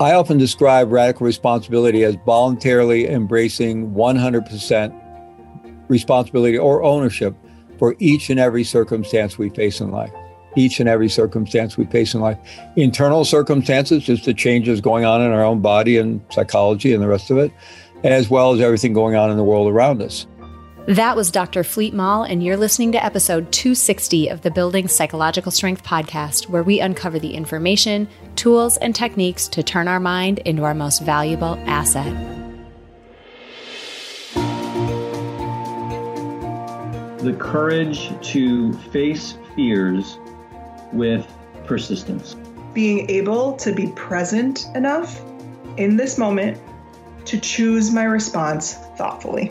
I often describe radical responsibility as voluntarily embracing 100% responsibility or ownership for each and every circumstance we face in life. Each and every circumstance we face in life. Internal circumstances, just the changes going on in our own body and psychology and the rest of it, as well as everything going on in the world around us. That was Dr. Fleet Maull, and you're listening to episode 260 of the Building Psychological Strength podcast, where we uncover the information, tools, and techniques to turn our mind into our most valuable asset. The courage to face fears with persistence. Being able to be present enough in this moment to choose my response thoughtfully.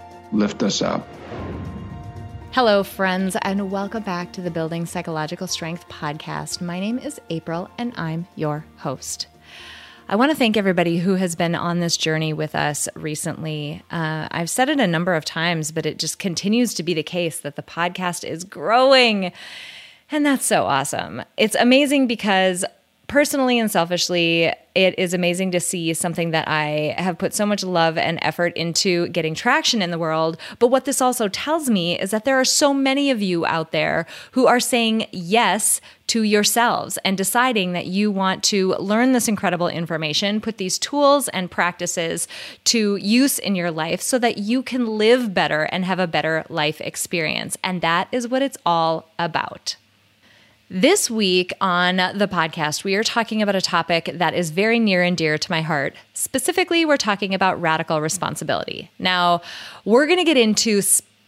lift us up. Hello, friends, and welcome back to the Building Psychological Strength podcast. My name is April, and I'm your host. I want to thank everybody who has been on this journey with us recently. Uh, I've said it a number of times, but it just continues to be the case that the podcast is growing. And that's so awesome. It's amazing because personally and selfishly, it is amazing to see something that I have put so much love and effort into getting traction in the world. But what this also tells me is that there are so many of you out there who are saying yes to yourselves and deciding that you want to learn this incredible information, put these tools and practices to use in your life so that you can live better and have a better life experience. And that is what it's all about. This week on the podcast, we are talking about a topic that is very near and dear to my heart. Specifically, we're talking about radical responsibility. Now, we're going to get into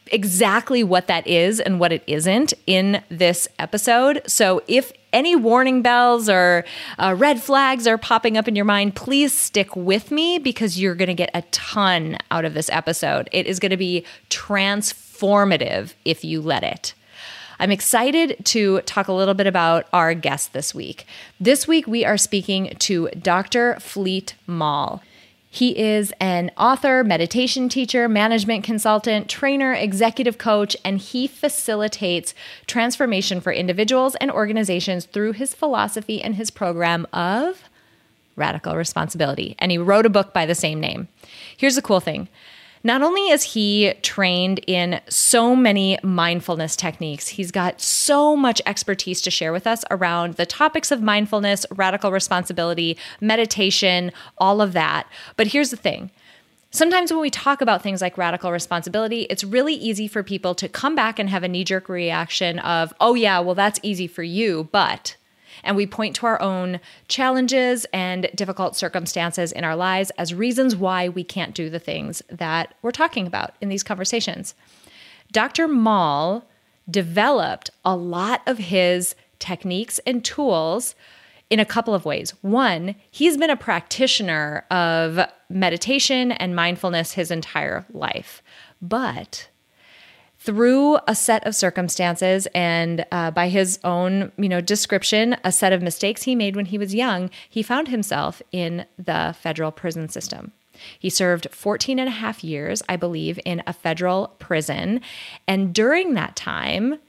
exactly what that is and what it isn't in this episode. So, if any warning bells or uh, red flags are popping up in your mind, please stick with me because you're going to get a ton out of this episode. It is going to be transformative if you let it. I'm excited to talk a little bit about our guest this week. This week, we are speaking to Dr. Fleet Maull. He is an author, meditation teacher, management consultant, trainer, executive coach, and he facilitates transformation for individuals and organizations through his philosophy and his program of radical responsibility. And he wrote a book by the same name. Here's the cool thing not only is he trained in so many mindfulness techniques, he's got so much expertise to share with us around the topics of mindfulness, radical responsibility, meditation, all of that. But here's the thing. Sometimes when we talk about things like radical responsibility, it's really easy for people to come back and have a knee jerk reaction of, oh, yeah, well, that's easy for you, but and we point to our own challenges and difficult circumstances in our lives as reasons why we can't do the things that we're talking about in these conversations. Dr. Maull developed a lot of his techniques and tools in a couple of ways. One, he's been a practitioner of meditation and mindfulness his entire life. But through a set of circumstances and uh, by his own you know description a set of mistakes he made when he was young he found himself in the federal prison system. He served 14 and a half years i believe in a federal prison. And during that time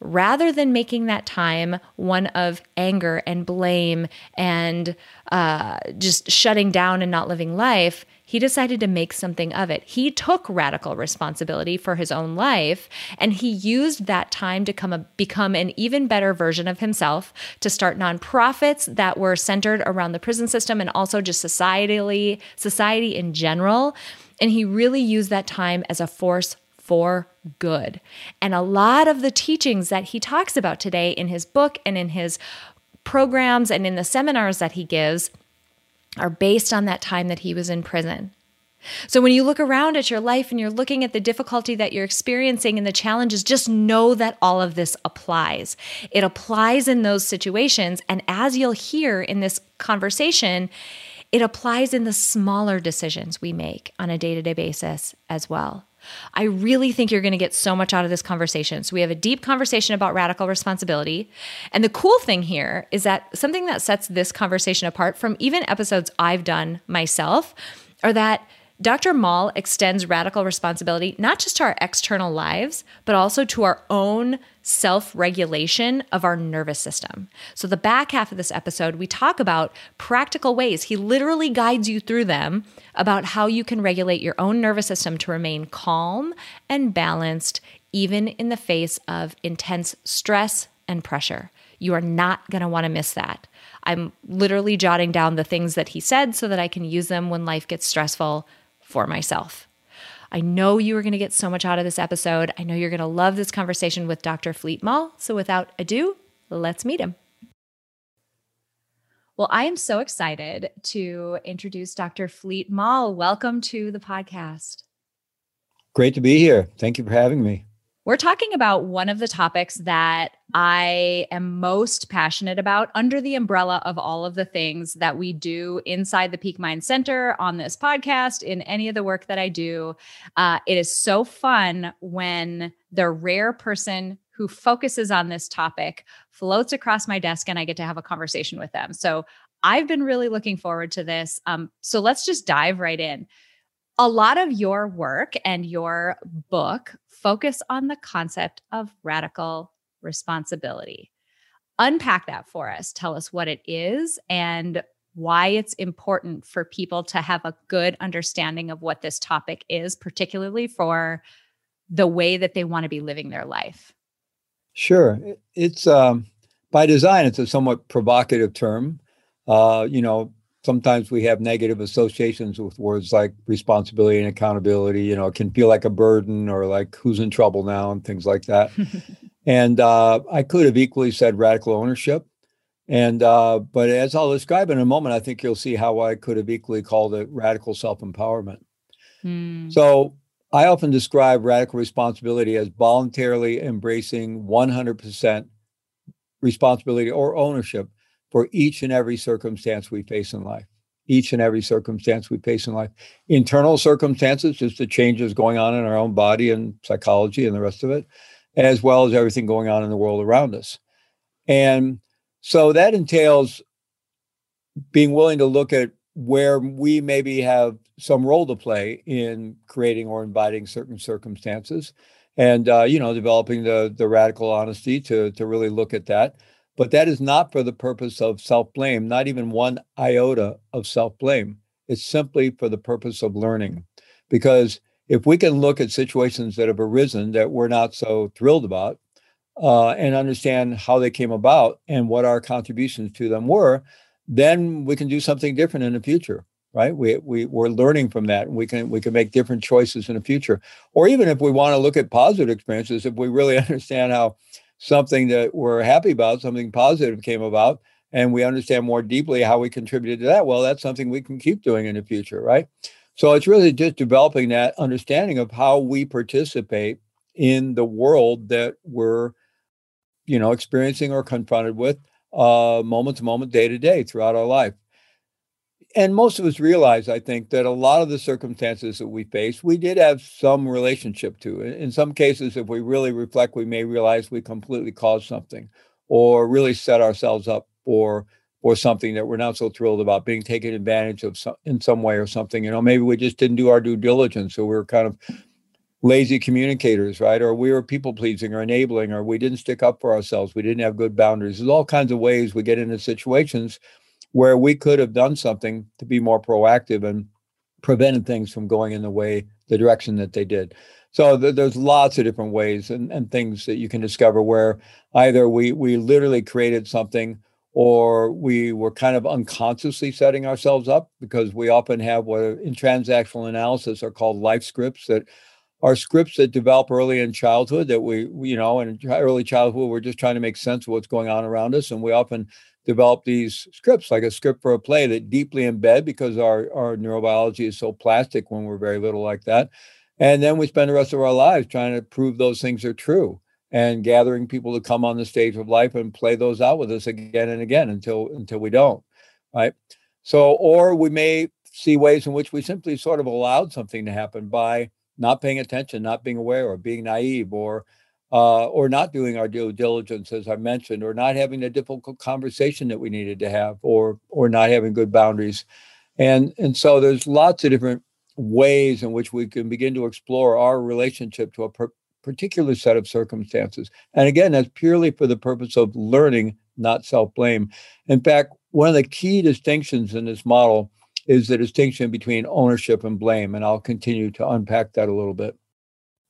rather than making that time one of anger and blame and uh, just shutting down and not living life, he decided to make something of it. He took radical responsibility for his own life and he used that time to come a, become an even better version of himself, to start nonprofits that were centered around the prison system and also just societally, society in general. And he really used that time as a force for good. And a lot of the teachings that he talks about today in his book and in his programs and in the seminars that he gives are based on that time that he was in prison. So when you look around at your life and you're looking at the difficulty that you're experiencing and the challenges, just know that all of this applies. It applies in those situations. And as you'll hear in this conversation, it applies in the smaller decisions we make on a day to day basis as well. I really think you're going to get so much out of this conversation. So, we have a deep conversation about radical responsibility. And the cool thing here is that something that sets this conversation apart from even episodes I've done myself are that Dr. Maull extends radical responsibility not just to our external lives, but also to our own self regulation of our nervous system. So, the back half of this episode, we talk about practical ways. He literally guides you through them about how you can regulate your own nervous system to remain calm and balanced, even in the face of intense stress and pressure. You are not going to want to miss that. I'm literally jotting down the things that he said so that I can use them when life gets stressful for myself. I know you are going to get so much out of this episode. I know you're going to love this conversation with Dr. Fleet Maull. So without ado, let's meet him. Well, I am so excited to introduce Dr. Fleet Maull. Welcome to the podcast. Great to be here. Thank you for having me. We're talking about one of the topics that I am most passionate about under the umbrella of all of the things that we do inside the Peak Mind Center on this podcast, in any of the work that I do. Uh, it is so fun when the rare person who focuses on this topic floats across my desk and I get to have a conversation with them. So I've been really looking forward to this. Um, so let's just dive right in. A lot of your work and your book focus on the concept of radical responsibility. Unpack that for us. Tell us what it is and why it's important for people to have a good understanding of what this topic is, particularly for the way that they want to be living their life. Sure. It's um, by design, it's a somewhat provocative term. Uh, you know, sometimes we have negative associations with words like responsibility and accountability you know it can feel like a burden or like who's in trouble now? and things like that. And uh, i could have equally said radical ownership. And uh, but as i'll describe in a moment i think you'll see how i could have equally called it radical self-empowerment. Mm. so i often describe radical responsibility as voluntarily embracing 100% responsibility or ownership for each and every circumstance we face in life. Each and every circumstance we face in life. Internal circumstances, just the changes going on in our own body and psychology and the rest of it, as well as everything going on in the world around us. And so that entails being willing to look at where we maybe have some role to play in creating or inviting certain circumstances and uh, you know developing the the radical honesty to to really look at that but that is not for the purpose of self blame, not even one iota of self blame. It's simply for the purpose of learning. Because if we can look at situations that have arisen that we're not so thrilled about uh, and understand how they came about and what our contributions to them were, then we can do something different in the future right we, we we're learning from that and we can we can make different choices in the future or even if we want to look at positive experiences if we really understand how something that we're happy about, something positive came about, and we understand more deeply how we contributed to that, well, that's something we can keep doing in the future, right? So it's really just developing that understanding of how we participate in the world that we're, you know, experiencing or confronted with uh, moment to moment, day to day throughout our life and most of us realize, I think, that a lot of the circumstances that we face, we did have some relationship to. In some cases, if we really reflect, we may realize we completely caused something or really set ourselves up for or something that we're not so thrilled about being taken advantage of some, in some way or something. You know, maybe we just didn't do our due diligence, so we are kind of lazy communicators, right? Or we were people pleasing or enabling, or we didn't stick up for ourselves. We didn't have good boundaries. There's all kinds of ways we get into situations where we could have done something to be more proactive and prevented things from going in the way the direction that they did. So th- there's lots of different ways and, and things that you can discover where either we we literally created something or we were kind of unconsciously setting ourselves up because we often have what in transactional analysis are called life scripts that are scripts that develop early in childhood that we, you know in early childhood we're just trying to make sense of what's going on around us and we often develop these scripts, like a script for a play that deeply embed because our, our neurobiology is so plastic when we're very little like that. And then we spend the rest of our lives trying to prove those things are true and gathering people to come on the stage of life and play those out with us again and again until until we don't. Right. So, or we may see ways in which we simply sort of allowed something to happen by not paying attention, not being aware, or being naive, or uh, or not doing our due diligence, as I mentioned, or not having the difficult conversation that we needed to have, or or not having good boundaries, and and so there's lots of different ways in which we can begin to explore our relationship to a per- particular set of circumstances, and again, that's purely for the purpose of learning, not self blame. In fact, one of the key distinctions in this model is the distinction between ownership and blame, and I'll continue to unpack that a little bit.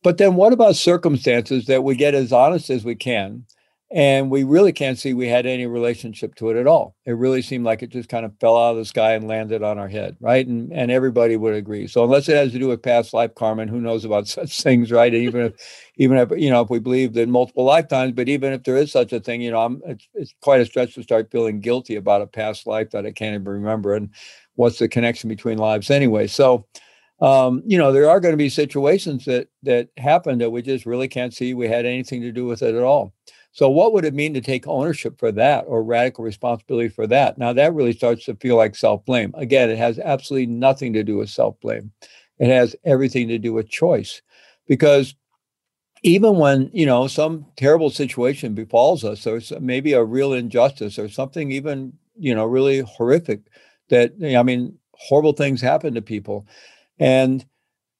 But then what about circumstances that we get as honest as we can? And we really can't see we had any relationship to it at all. It really seemed like it just kind of fell out of the sky and landed on our head, right? And and everybody would agree. So unless it has to do with past life karma, and who knows about such things, right? And even if even if you know if we believe in multiple lifetimes, but even if there is such a thing, you know, I'm it's, it's quite a stretch to start feeling guilty about a past life that I can't even remember. And what's the connection between lives anyway? So um, you know, there are going to be situations that that happen that we just really can't see we had anything to do with it at all. So, what would it mean to take ownership for that or radical responsibility for that? Now, that really starts to feel like self blame. Again, it has absolutely nothing to do with self blame. It has everything to do with choice, because even when you know some terrible situation befalls us, or maybe a real injustice, or something even you know really horrific, that I mean, horrible things happen to people and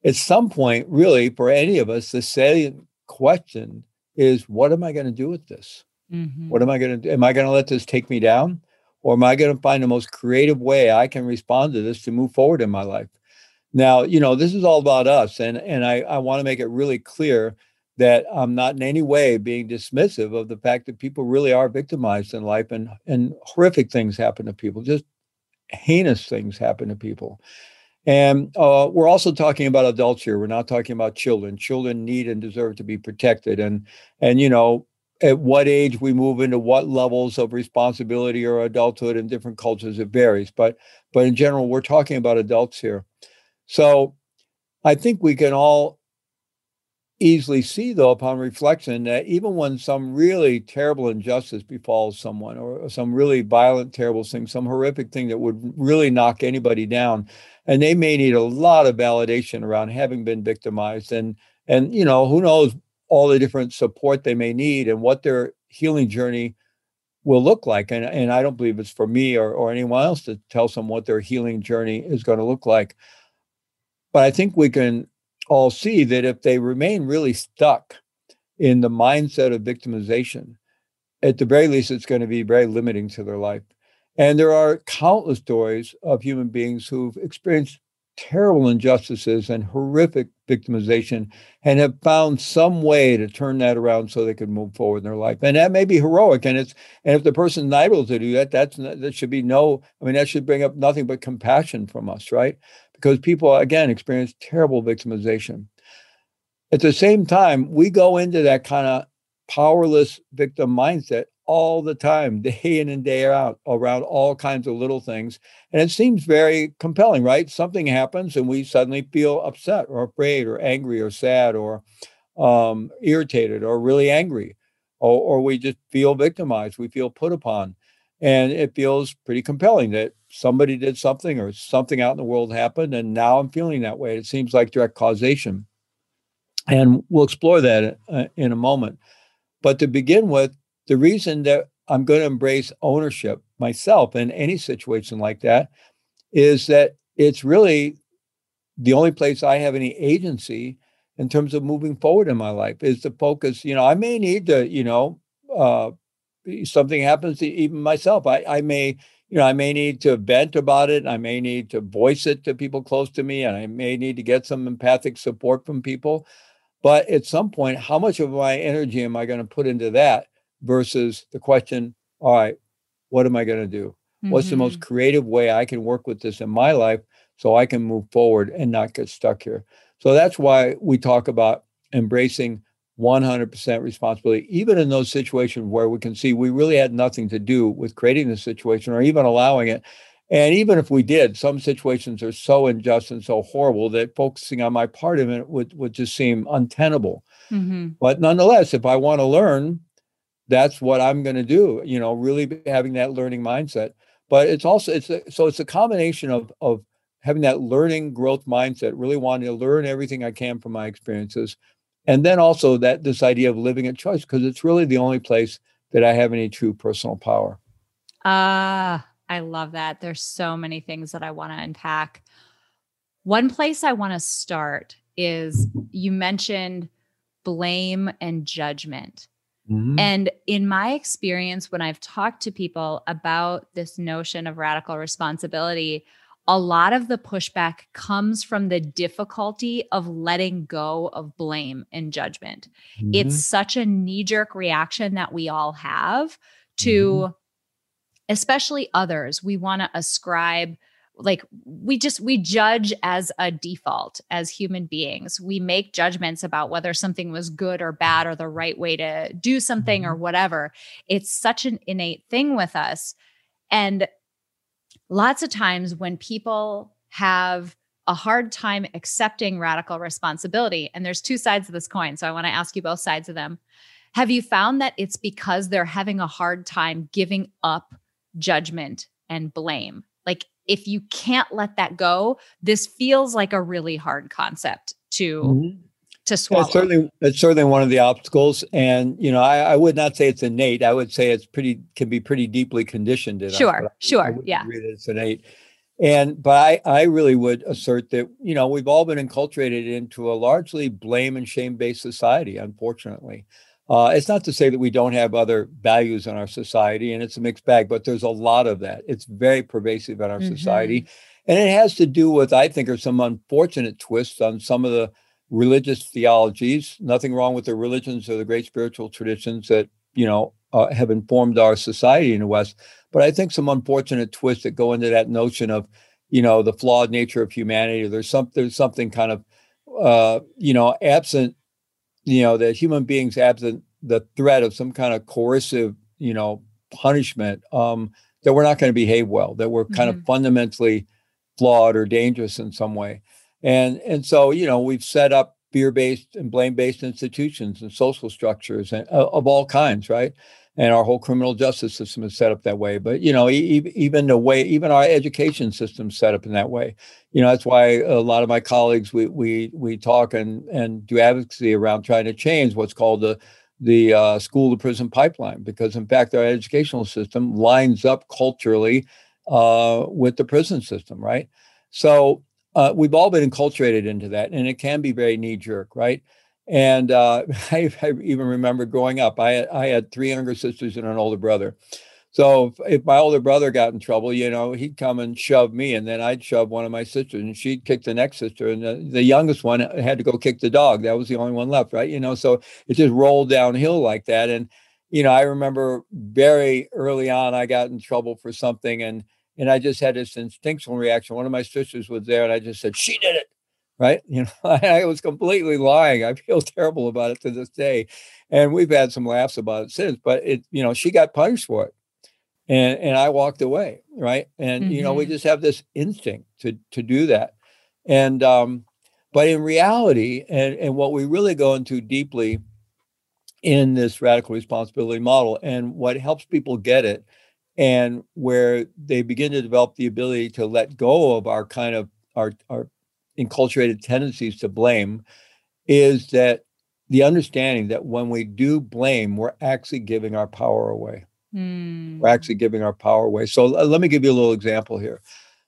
at some point, really, for any of us, the salient question is what am I going to do with this? Mm-hmm. What am I going to do? Am I going to let this take me down? Or am I going to find the most creative way I can respond to this to move forward in my life? Now, you know, this is all about us. And, and I, I want to make it really clear that I'm not in any way being dismissive of the fact that people really are victimized in life and, and horrific things happen to people, just heinous things happen to people. And uh, we're also talking about adults here. We're not talking about children. Children need and deserve to be protected. And and you know, at what age we move into what levels of responsibility or adulthood in different cultures it varies. But but in general, we're talking about adults here. So I think we can all easily see, though, upon reflection, that even when some really terrible injustice befalls someone, or some really violent, terrible thing, some horrific thing that would really knock anybody down, and they may need a lot of validation around having been victimized, and and you know who knows all the different support they may need and what their healing journey will look like. And and I don't believe it's for me or or anyone else to tell someone what their healing journey is going to look like. But I think we can all see that if they remain really stuck in the mindset of victimization, at the very least, it's going to be very limiting to their life. And there are countless stories of human beings who've experienced terrible injustices and horrific victimization and have found some way to turn that around so they can move forward in their life and that may be heroic and it's and if the person's not able to do that that's that should be no i mean that should bring up nothing but compassion from us right because people, again, experience terrible victimization. At the same time, we go into that kind of powerless victim mindset all the time, day in and day out, around all kinds of little things. And it seems very compelling, right? Something happens and we suddenly feel upset or afraid or angry or sad or um, irritated or really angry, or, or we just feel victimized. We feel put upon. And it feels pretty compelling that somebody did something or something out in the world happened. And now I'm feeling that way. It seems like direct causation. And we'll explore that uh, in a moment. But to begin with, the reason that I'm going to embrace ownership myself in any situation like that is that it's really the only place I have any agency in terms of moving forward in my life is to focus. You know, I may need to, you know, uh, something happens to even myself. I, I may, you know, I may need to vent about it. I may need to voice it to people close to me, and I may need to get some empathic support from people. But at some point, how much of my energy am I going to put into that versus the question, all right, what am I going to do? Mm-hmm. What's the most mm-hmm. creative way I can work with this in my life so I can move forward and not get stuck here? So that's why we talk about embracing 100% responsibility, even in those situations where we can see we really had nothing to do with creating the situation or even allowing it. And even if we did, some situations are so unjust and so horrible that focusing on my part of it would, would just seem untenable. Mm-hmm. But nonetheless, if I want to learn, that's what I'm going to do, you know, really having that learning mindset. but it's also it's a, so it's a combination of of having that learning growth mindset, really wanting to learn everything I can from my experiences, and then also that this idea of living at choice because it's really the only place that I have any true personal power. Ah, uh, I love that. There's so many things that I want to unpack. One place I want to start is you mentioned blame and judgment. Mm-hmm. And in my experience, when I've talked to people about this notion of radical responsibility, a lot of the pushback comes from the difficulty of letting go of blame and judgment. Mm-hmm. It's such a knee jerk reaction that we all have to, mm-hmm. especially others. We want to ascribe like we just we judge as a default as human beings we make judgments about whether something was good or bad or the right way to do something or mm-hmm. whatever it's such an innate thing with us and lots of times when people have a hard time accepting radical responsibility and there's two sides of this coin so i want to ask you both sides of them have you found that it's because they're having a hard time giving up judgment and blame like if you can't let that go, this feels like a really hard concept to mm-hmm. To swallow. It's certainly it's certainly one of the obstacles, and you know, I, I, would not say it's innate. I would say it's pretty can be pretty deeply conditioned. In sure, us, sure, yeah. it's innate. And but I, I really would assert that you know we've all been enculturated into a largely blame and shame based society, unfortunately. Uh, it's not to say that we don't have other values in our society, and it's a mixed bag, but there's a lot of that. It's very pervasive in our mm-hmm. society. And it has to do with, I think, are some unfortunate twists on some of the religious theologies. Nothing wrong with the religions or the great spiritual traditions that, you know, uh, have informed our society in the West. But I think some unfortunate twists that go into that notion of, you know, the flawed nature of humanity. There's some there's something kind of, uh, you know, absent you know that human beings absent the threat of some kind of coercive you know punishment um, that we're not going to behave well that we're kind mm-hmm. of fundamentally flawed or dangerous in some way and and so you know we've set up fear-based and blame-based institutions and social structures and, uh, of all kinds right and our whole criminal justice system is set up that way. But you know, e- even the way, even our education system is set up in that way. You know, that's why a lot of my colleagues we we we talk and and do advocacy around trying to change what's called the the uh, school to prison pipeline, because in fact our educational system lines up culturally uh, with the prison system, right? So uh, we've all been enculturated into that, and it can be very knee jerk, right? And uh, I, I, even remember growing up, I, I had three younger sisters and an older brother. So if, if, my older brother got in trouble, you know, he'd come and shove me, and then I'd shove one of my sisters, and she'd kick the next sister, and the, the youngest one had to go kick the dog. That was the only one left, right? You know, so it just rolled downhill like that. And you know, I remember very early on, I got in trouble for something, and and I just had this instinctual reaction. One of my sisters was there, and I just said, "She did it." right? You know, I was completely lying. I feel terrible about it to this day, and we've had some laughs about it since. But it, you know, she got punished for it, and and I walked away, right? And mm-hmm. you know, we mm-hmm. just have this instinct to to do that, and um, but in reality, and and what we really go into deeply in this radical responsibility model, and what helps people get it, and where they begin to develop the ability to let go of our kind of our our enculturated tendencies to blame is that the understanding that when we do blame, we're actually giving our power away. Mm. We're actually giving our power away. So let me give you a little example here.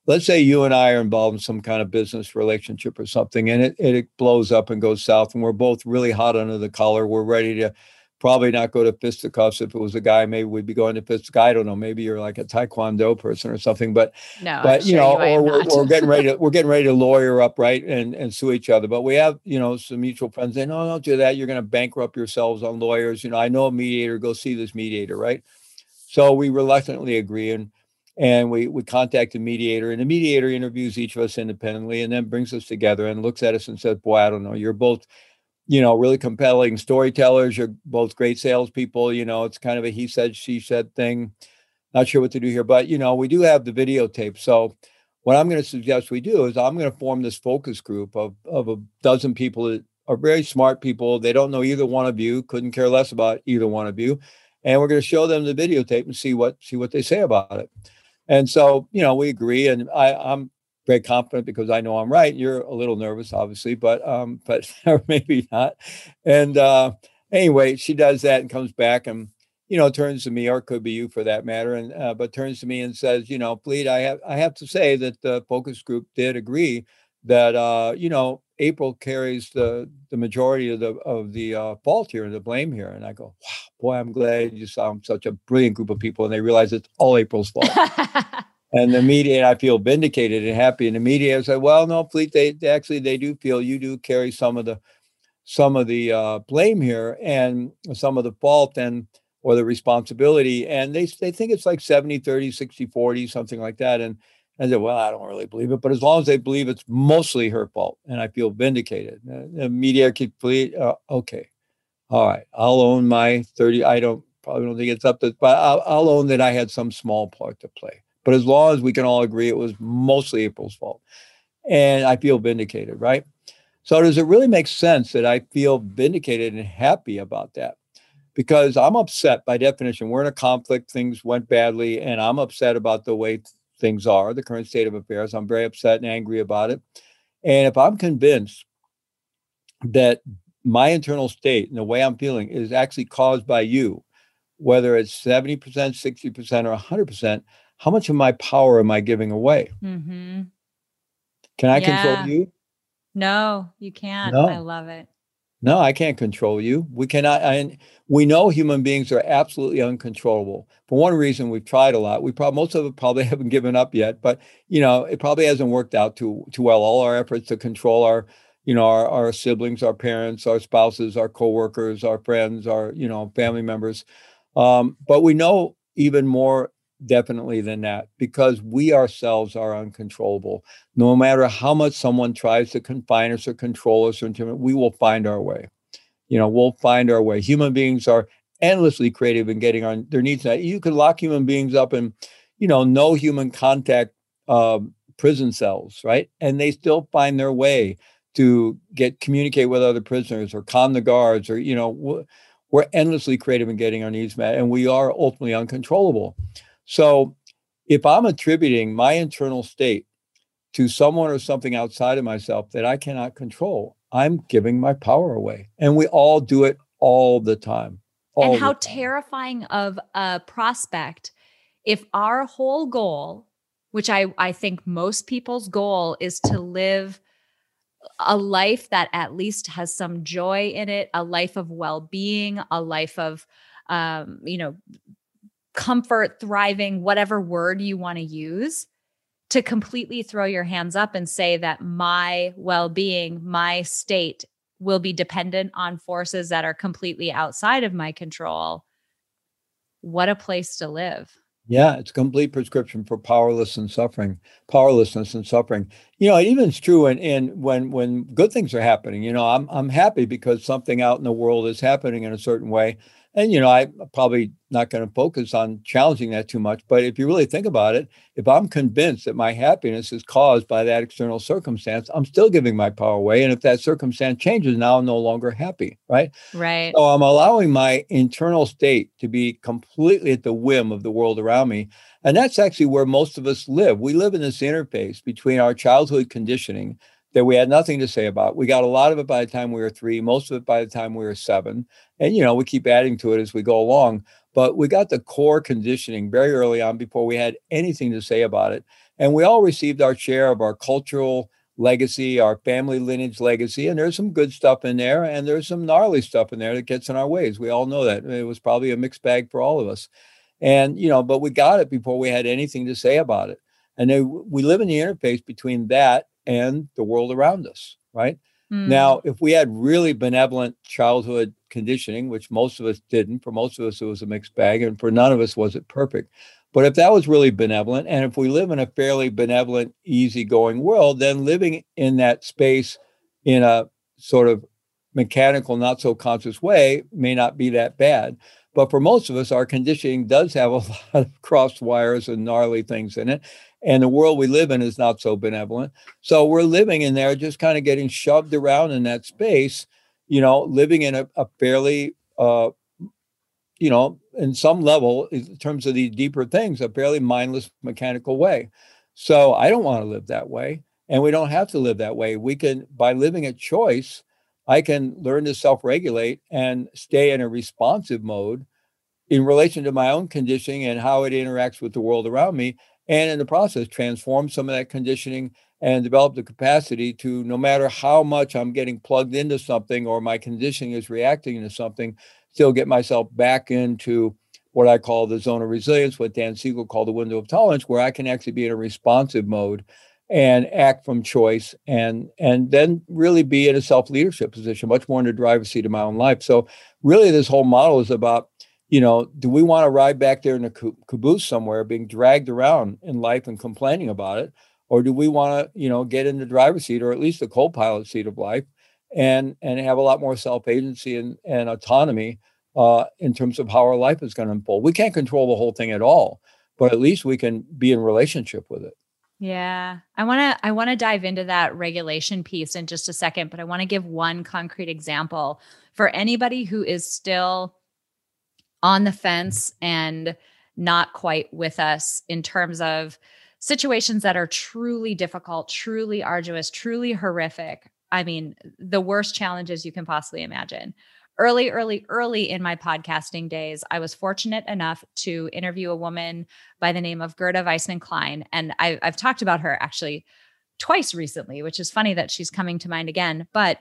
Let's say you and I are involved in some kind of business relationship or something, and it, it blows up and goes south, and we're both really hot under the collar. We're ready to probably not go to fisticuffs. If it was a guy, maybe we'd be going to fisticuffs. I don't know. Maybe you're like a taekwondo person or something. But no, but you know, you or we're, we're, getting ready to we're getting ready to lawyer up, right, and and sue each other. But we have you know some mutual friends say, no, don't do that. You're going to bankrupt yourselves on lawyers. You know, I know a mediator. Go see this mediator, right? So we reluctantly agree and. And we, we contact the mediator, and the mediator interviews each of us independently and then brings us together and looks at us and says, Boy, I don't know, you're both you know, really compelling storytellers. You're both great salespeople. You know, it's kind of a he said, she said thing. Not sure what to do here, but you know, we do have the videotape. So what I'm going to suggest we do is I'm going to form this focus group of of a dozen people that are very smart people. They don't know either one of you, couldn't care less about either one of you. And we're going to show them the videotape and see what see what they say about it. And so, you know, we agree, and I, I'm very confident because I know I'm right. You're a little nervous, obviously, but um, but maybe not. And uh, anyway, she does that and comes back and you know turns to me, or could be you for that matter, and uh, but turns to me and says, you know, Fleet, I have I have to say that the focus group did agree that uh, you know April carries the the majority of the of the uh, fault here and the blame here. And I go, wow, boy, I'm glad you saw such a brilliant group of people, and they realize it's all April's fault. and the media, I feel vindicated and happy. And the media said, well, no, Fleet, they, they actually they do feel you do carry some of the some of the uh, blame here and some of the fault and or the responsibility. And they they think it's like 70, 30, 60, 40, something like that. And I said, well, I don't really believe it, but as long as they believe it's mostly her fault, and I feel vindicated. The media could plead, uh, okay, all right, I'll own my thirty. I don't probably don't think it's up to, but I'll, I'll own that I had some small part to play. But as long as we can all agree it was mostly April's fault, and I feel vindicated, right? So does it really make sense that I feel vindicated and happy about that? Because I'm upset by definition. We're in a conflict, things went badly, and I'm upset about the way things are, the current state of affairs. I'm very upset and angry about it. And if I'm convinced that my internal state and the way I'm feeling is actually caused by you, whether it's 70%, 60%, or 100%, how much of my power am I giving away? Mm-hmm. Can I yeah. control you? No, you can't. No. I love it. No, I can't control you. We cannot. And we know human beings are absolutely uncontrollable. For one reason, we've tried a lot. We probably most of it probably haven't given up yet, but you know, it probably hasn't worked out too too well. All our efforts to control our, you know, our, our siblings, our parents, our spouses, our coworkers, our friends, our you know family members. Um, but we know even more definitely than that because we ourselves are uncontrollable. No matter how much someone tries to confine us or control us or intimidate, we will find our way. You know, we'll find our way. Human beings are endlessly creative in getting on their needs met. You can lock human beings up in, you know, no human contact um, prison cells, right? And they still find their way to get communicate with other prisoners or calm the guards or you know we're endlessly creative in getting our needs met and we are ultimately uncontrollable so if I'm attributing my internal state to someone or something outside of myself that I cannot control, I'm giving my power away. And we all do it all the time. All and how terrifying of a prospect if our whole goal, which I, I think most people's goal is to live a life that at least has some joy in it, a life of well being, a life of, um, you know, comfort, thriving, whatever word you want to use, to completely throw your hands up and say that my well being, my state will be dependent on forces that are completely outside of my control. What a place to live. Yeah, it's a complete prescription for powerless and suffering, powerlessness and suffering. You know, it even is true in, in when when good things are happening. You know, I'm I'm happy because something out in the world is happening in a certain way. And you know, I'm probably not going to focus on challenging that too much. But if you really think about it, if I'm convinced that my happiness is caused by that external circumstance, I'm still giving my power away. And if that circumstance changes, now I'm no longer happy. Right. Right. So I'm allowing my internal state to be completely at the whim of the world around me. And that's actually where most of us live. We live in this interface between our childhood conditioning that we had nothing to say about. We got a lot of it by the time we were three, most of it by the time we were seven. And, you know, we keep adding to it as we go along. But we got the core conditioning very early on before we had anything to say about it. And we all received our share of our cultural legacy, our family lineage legacy. And there's some good stuff in there, and there's some gnarly stuff in there that gets in our ways. We all know that. It was probably a mixed bag for all of us. And, you know, but we got it before we had anything to say about it. And we live in the interface between that and the world around us, right? Mm. Now, if we had really benevolent childhood conditioning, which most of us didn't, for most of us it was a mixed bag, and for none of us was it perfect. But if that was really benevolent, and if we live in a fairly benevolent, easygoing world, then living in that space in a sort of mechanical, not so conscious way may not be that bad. But for most of us, our conditioning does have a lot of crossed wires and gnarly things in it and the world we live in is not so benevolent. So we're living in there, just kind of getting shoved around in that space, you know, living in a, a fairly uh, you know, in some level, in terms of these deeper things, a fairly mindless mechanical way. So I don't want to live that way. And we don't have to live that way. We can, by living a choice, I can learn to self regulate and stay in a responsive mode in relation to my own conditioning and how it interacts with the world around me. And in the process, transform some of that conditioning and develop the capacity to, no matter how much I'm getting plugged into something or my conditioning is reacting to something, still get myself back into what I call the zone of resilience, what Dan Siegel called the window of tolerance, where I can actually be in a responsive mode and act from choice and and then really be in a self-leadership position much more in the driver's seat of my own life. So really this whole model is about you know do we want to ride back there in a caboose somewhere being dragged around in life and complaining about it? Or do we want to you know get in the driver's seat or at least the co-pilot seat of life and and have a lot more self-agency and, and autonomy uh, in terms of how our life is going to unfold? We can't control the whole thing at all but at least we can be in relationship with it. Yeah. I want to I want to dive into that regulation piece in just a second, but I want to give one concrete example. For anybody who is still on the fence and not quite with us in terms of situations that are truly difficult, truly arduous, truly horrific. I mean, the worst challenges you can possibly imagine early, early, early in my podcasting days, I was fortunate enough to interview a woman by the name of Gerda Weissmann Klein. And I, I've talked about her actually twice recently, which is funny that she's coming to mind again. But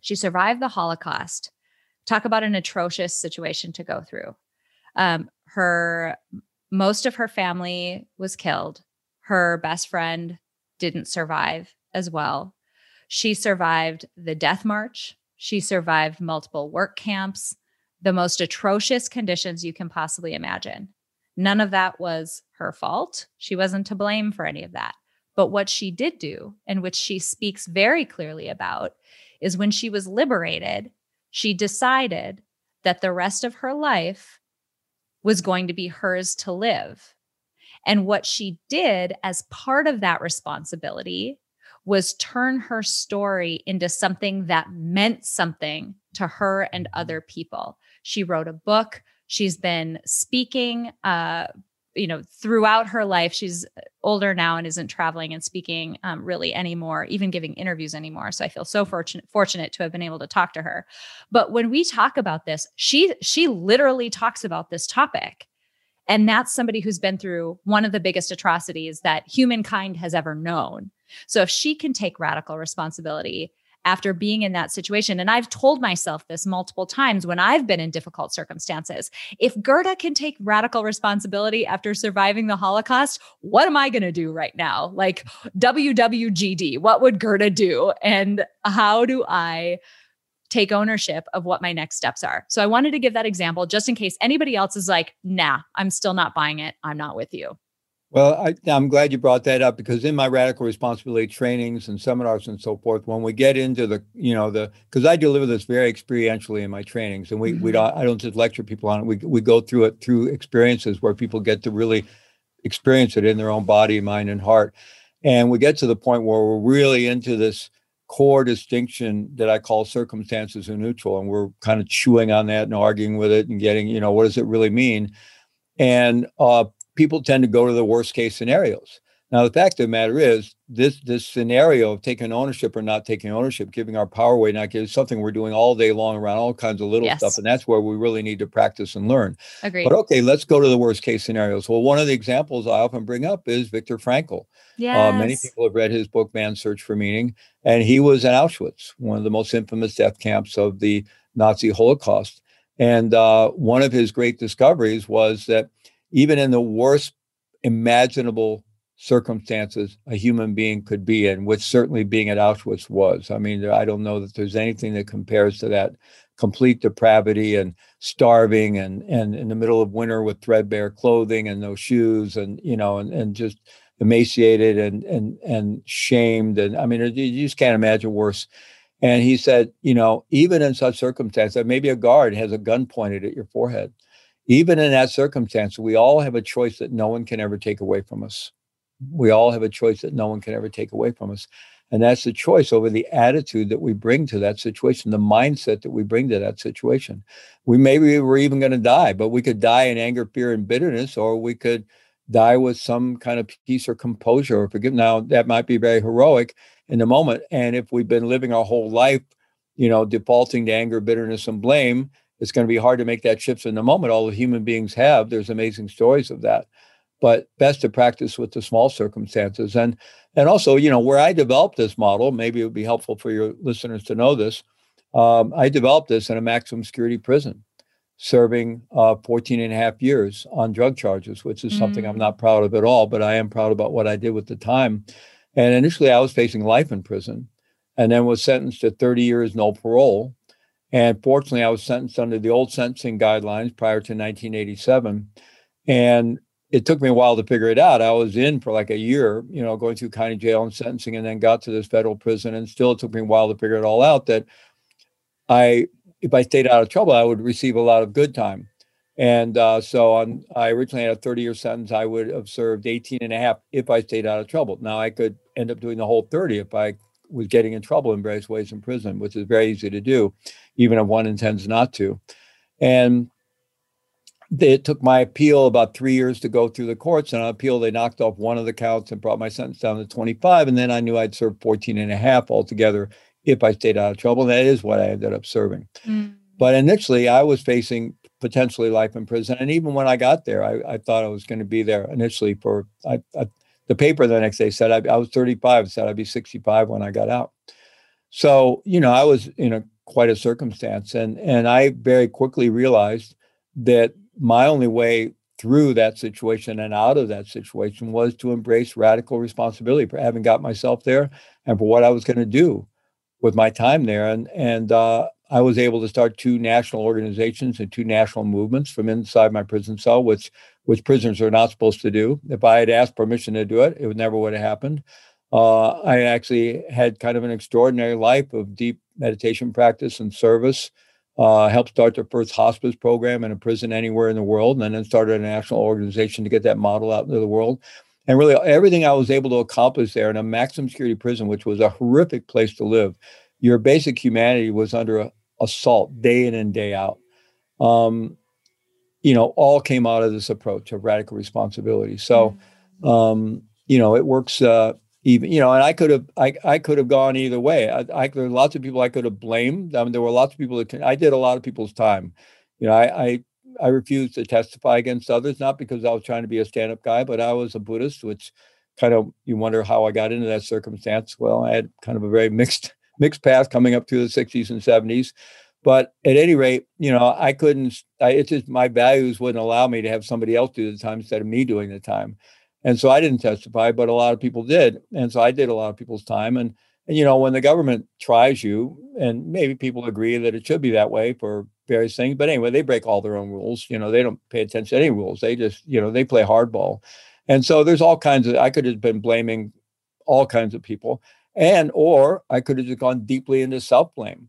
she survived the Holocaust. Talk about an atrocious situation to go through. Um, her most of her family was killed. Her best friend didn't survive as well. She survived the death march she survived multiple work camps, the most atrocious conditions you can possibly imagine. None of that was her fault. She wasn't to blame for any of that. But what she did do, and which she speaks very clearly about, is when she was liberated, she decided that the rest of her life was going to be hers to live. And what she did as part of that responsibility was turn her story into something that meant something to her and other people. She wrote a book. She's been speaking, uh, you know, throughout her life. She's older now and isn't traveling and speaking um, really anymore, even giving interviews anymore. So I feel so fortunate fortunate to have been able to talk to her. But when we talk about this, she she literally talks about this topic. And that's somebody who's been through one of the biggest atrocities that humankind has ever known. So if she can take radical responsibility after being in that situation, and I've told myself this multiple times when I've been in difficult circumstances, if Gerda can take radical responsibility after surviving the Holocaust, what am I going to do right now? Like WWGD, what would Gerda do? And how do I? take ownership of what my next steps are. So I wanted to give that example just in case anybody else is like, nah, I'm still not buying it. I'm not with you. Well, I, am glad you brought that up because in my radical responsibility trainings and seminars and so forth, when we get into the, you know, the, because I deliver this very experientially in my trainings, and we mm-hmm. we don't, I don't just lecture people on it. We we go through it through experiences where people get to really experience it in their own body, mind, and heart, and we get to the point where we're really into this core distinction that I call circumstances are neutral, and we're kind of chewing on that and arguing with it and getting, you know, what does it really mean? And uh, people tend to go to the worst case scenarios. Now, the fact of the matter is, this this scenario of taking ownership or not taking ownership, giving our power away, not giving something we're doing all day long around all kinds of little yes. stuff, and that's where we really need to practice and learn. Agreed. But okay, let's go to the worst case scenarios. Well, one of the examples I often bring up is Viktor Frankl. Yes. Uh, many people have read his book Man's Search for Meaning, and he was in Auschwitz, one of the most infamous death camps of the Nazi Holocaust. And uh, one of his great discoveries was that even in the worst imaginable circumstances a human being could be in, which certainly being at Auschwitz was. I mean, I don't know that there's anything that compares to that complete depravity and starving and and in the middle of winter with threadbare clothing and no shoes and you know and, and just emaciated and and and shamed and I mean you just can't imagine worse. And he said, you know, even in such circumstances, maybe a guard has a gun pointed at your forehead. Even in that circumstance, we all have a choice that no one can ever take away from us We all have a choice that no one can ever take away from us. And that's the choice over the attitude that we bring to that situation, the mindset that we bring to that situation. We maybe we're even going to die, but we could die in anger, fear, and bitterness, or we could die with some kind of peace or composure or forgive. Now that might be very heroic in the moment. And if we've been living our whole life, you know, defaulting to anger, bitterness, and blame, it's going to be hard to make that shift in the moment. All the human beings have. There's amazing stories of that. But best to practice with the small circumstances. And and also, you know, where I developed this model, maybe it would be helpful for your listeners to know this. Um, I developed this in a maximum security prison, serving uh, 14 and a half years on drug charges, which is mm. something I'm mm. not proud of at all, but I am proud about what I did with the time. And initially, I was facing life in prison and then was sentenced to 30 years no parole. And fortunately, I was sentenced under the old sentencing guidelines prior to 1987. And it took me a while to figure it out. I was in for like a year, you know, going through county jail and sentencing, and then got to this federal prison. And still, it took me a while to figure it all out. That I, if I stayed out of trouble, I would receive a lot of good time. And uh, so on, I originally had a 30 year sentence. I would have served 18 and a half if I stayed out of trouble. Now I could end up doing the whole 30 if I was getting in trouble in various ways in prison, which is very easy to do, even if one intends not to. And it took my appeal about three years to go through the courts. And on appeal, they knocked off one of the counts and brought my sentence down to 25. And then I knew I'd serve 14 and a half altogether if I stayed out of trouble. And that is what I ended up serving. Mm. But initially, I was facing potentially life in prison. And even when I got there, I, I thought I was going to be there initially for I, I, the paper the next day said I, I was 35, said I'd be 65 when I got out. So, you know, I was in a quite a circumstance. And and I very quickly realized that my only way through that situation and out of that situation was to embrace radical responsibility for having got myself there and for what I was going to do with my time there. And and uh, I was able to start two national organizations and two national movements from inside my prison cell, which which prisoners are not supposed to do. If I had asked permission to do it, it would never would have happened. Uh, I actually had kind of an extraordinary life of deep meditation practice and service uh, helped start the first hospice program in a prison anywhere in the world, and then started a national organization to get that model out into the world. And really, everything I was able to accomplish there in a maximum security prison, which was a horrific place to live, your basic humanity was under assault day in and day out. Um, you know, all came out of this approach of radical responsibility. So, mm. um, you know, it works. Uh, even you know and i could have i, I could have gone either way I, I there were lots of people i could have blamed I mean, there were lots of people that can, i did a lot of people's time you know i i i refused to testify against others not because i was trying to be a stand-up guy but i was a buddhist which kind of you wonder how i got into that circumstance well i had kind of a very mixed mixed path coming up through the 60s and 70s but at any rate you know i couldn't I, it's just my values wouldn't allow me to have somebody else do the time instead of me doing the time and so I didn't testify, but a lot of people did. And so I did a lot of people's time. And, and you know, when the government tries you, and maybe people agree that it should be that way for various things, but anyway, they break all their own rules. You know, they don't pay attention to any rules. They just, you know, they play hardball. And so there's all kinds of, I could have been blaming all kinds of people. And, or I could have just gone deeply into self blame,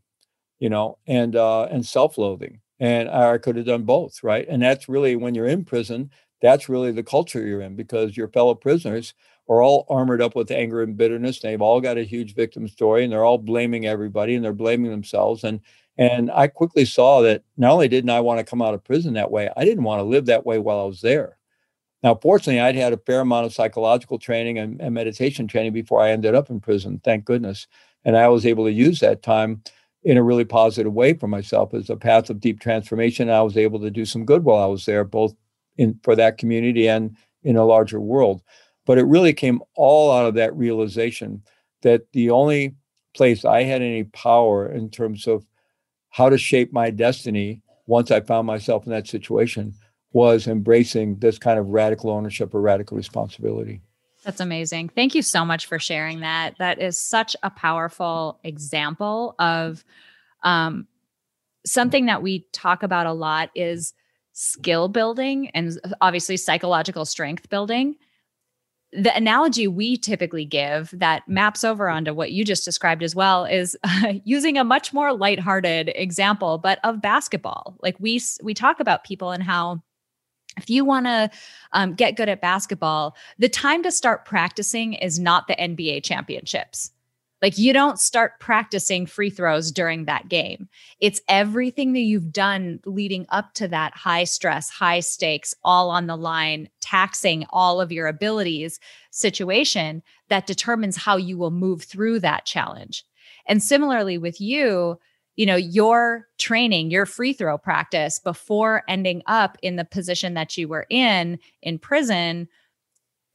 you know, and, uh, and self loathing. And I could have done both, right? And that's really when you're in prison, that's really the culture you're in because your fellow prisoners are all armored up with anger and bitterness. They've all got a huge victim story and they're all blaming everybody and they're blaming themselves. And and I quickly saw that not only didn't I want to come out of prison that way, I didn't want to live that way while I was there. Now, fortunately, I'd had a fair amount of psychological training and, and meditation training before I ended up in prison, thank goodness. And I was able to use that time in a really positive way for myself as a path of deep transformation. I was able to do some good while I was there, both in for that community and in a larger world. But it really came all out of that realization that the only place I had any power in terms of how to shape my destiny once I found myself in that situation was embracing this kind of radical ownership or radical responsibility. That's amazing. Thank you so much for sharing that. That is such a powerful example of um, something that we talk about a lot is skill building and obviously psychological strength building. The analogy we typically give that maps over onto what you just described as well is uh, using a much more lighthearted example, but of basketball. Like we we talk about people and how if you want to um, get good at basketball, the time to start practicing is not the NBA championships. Like you don't start practicing free throws during that game. It's everything that you've done leading up to that high stress, high stakes, all on the line, taxing all of your abilities situation that determines how you will move through that challenge. And similarly with you, you know, your training, your free throw practice before ending up in the position that you were in in prison,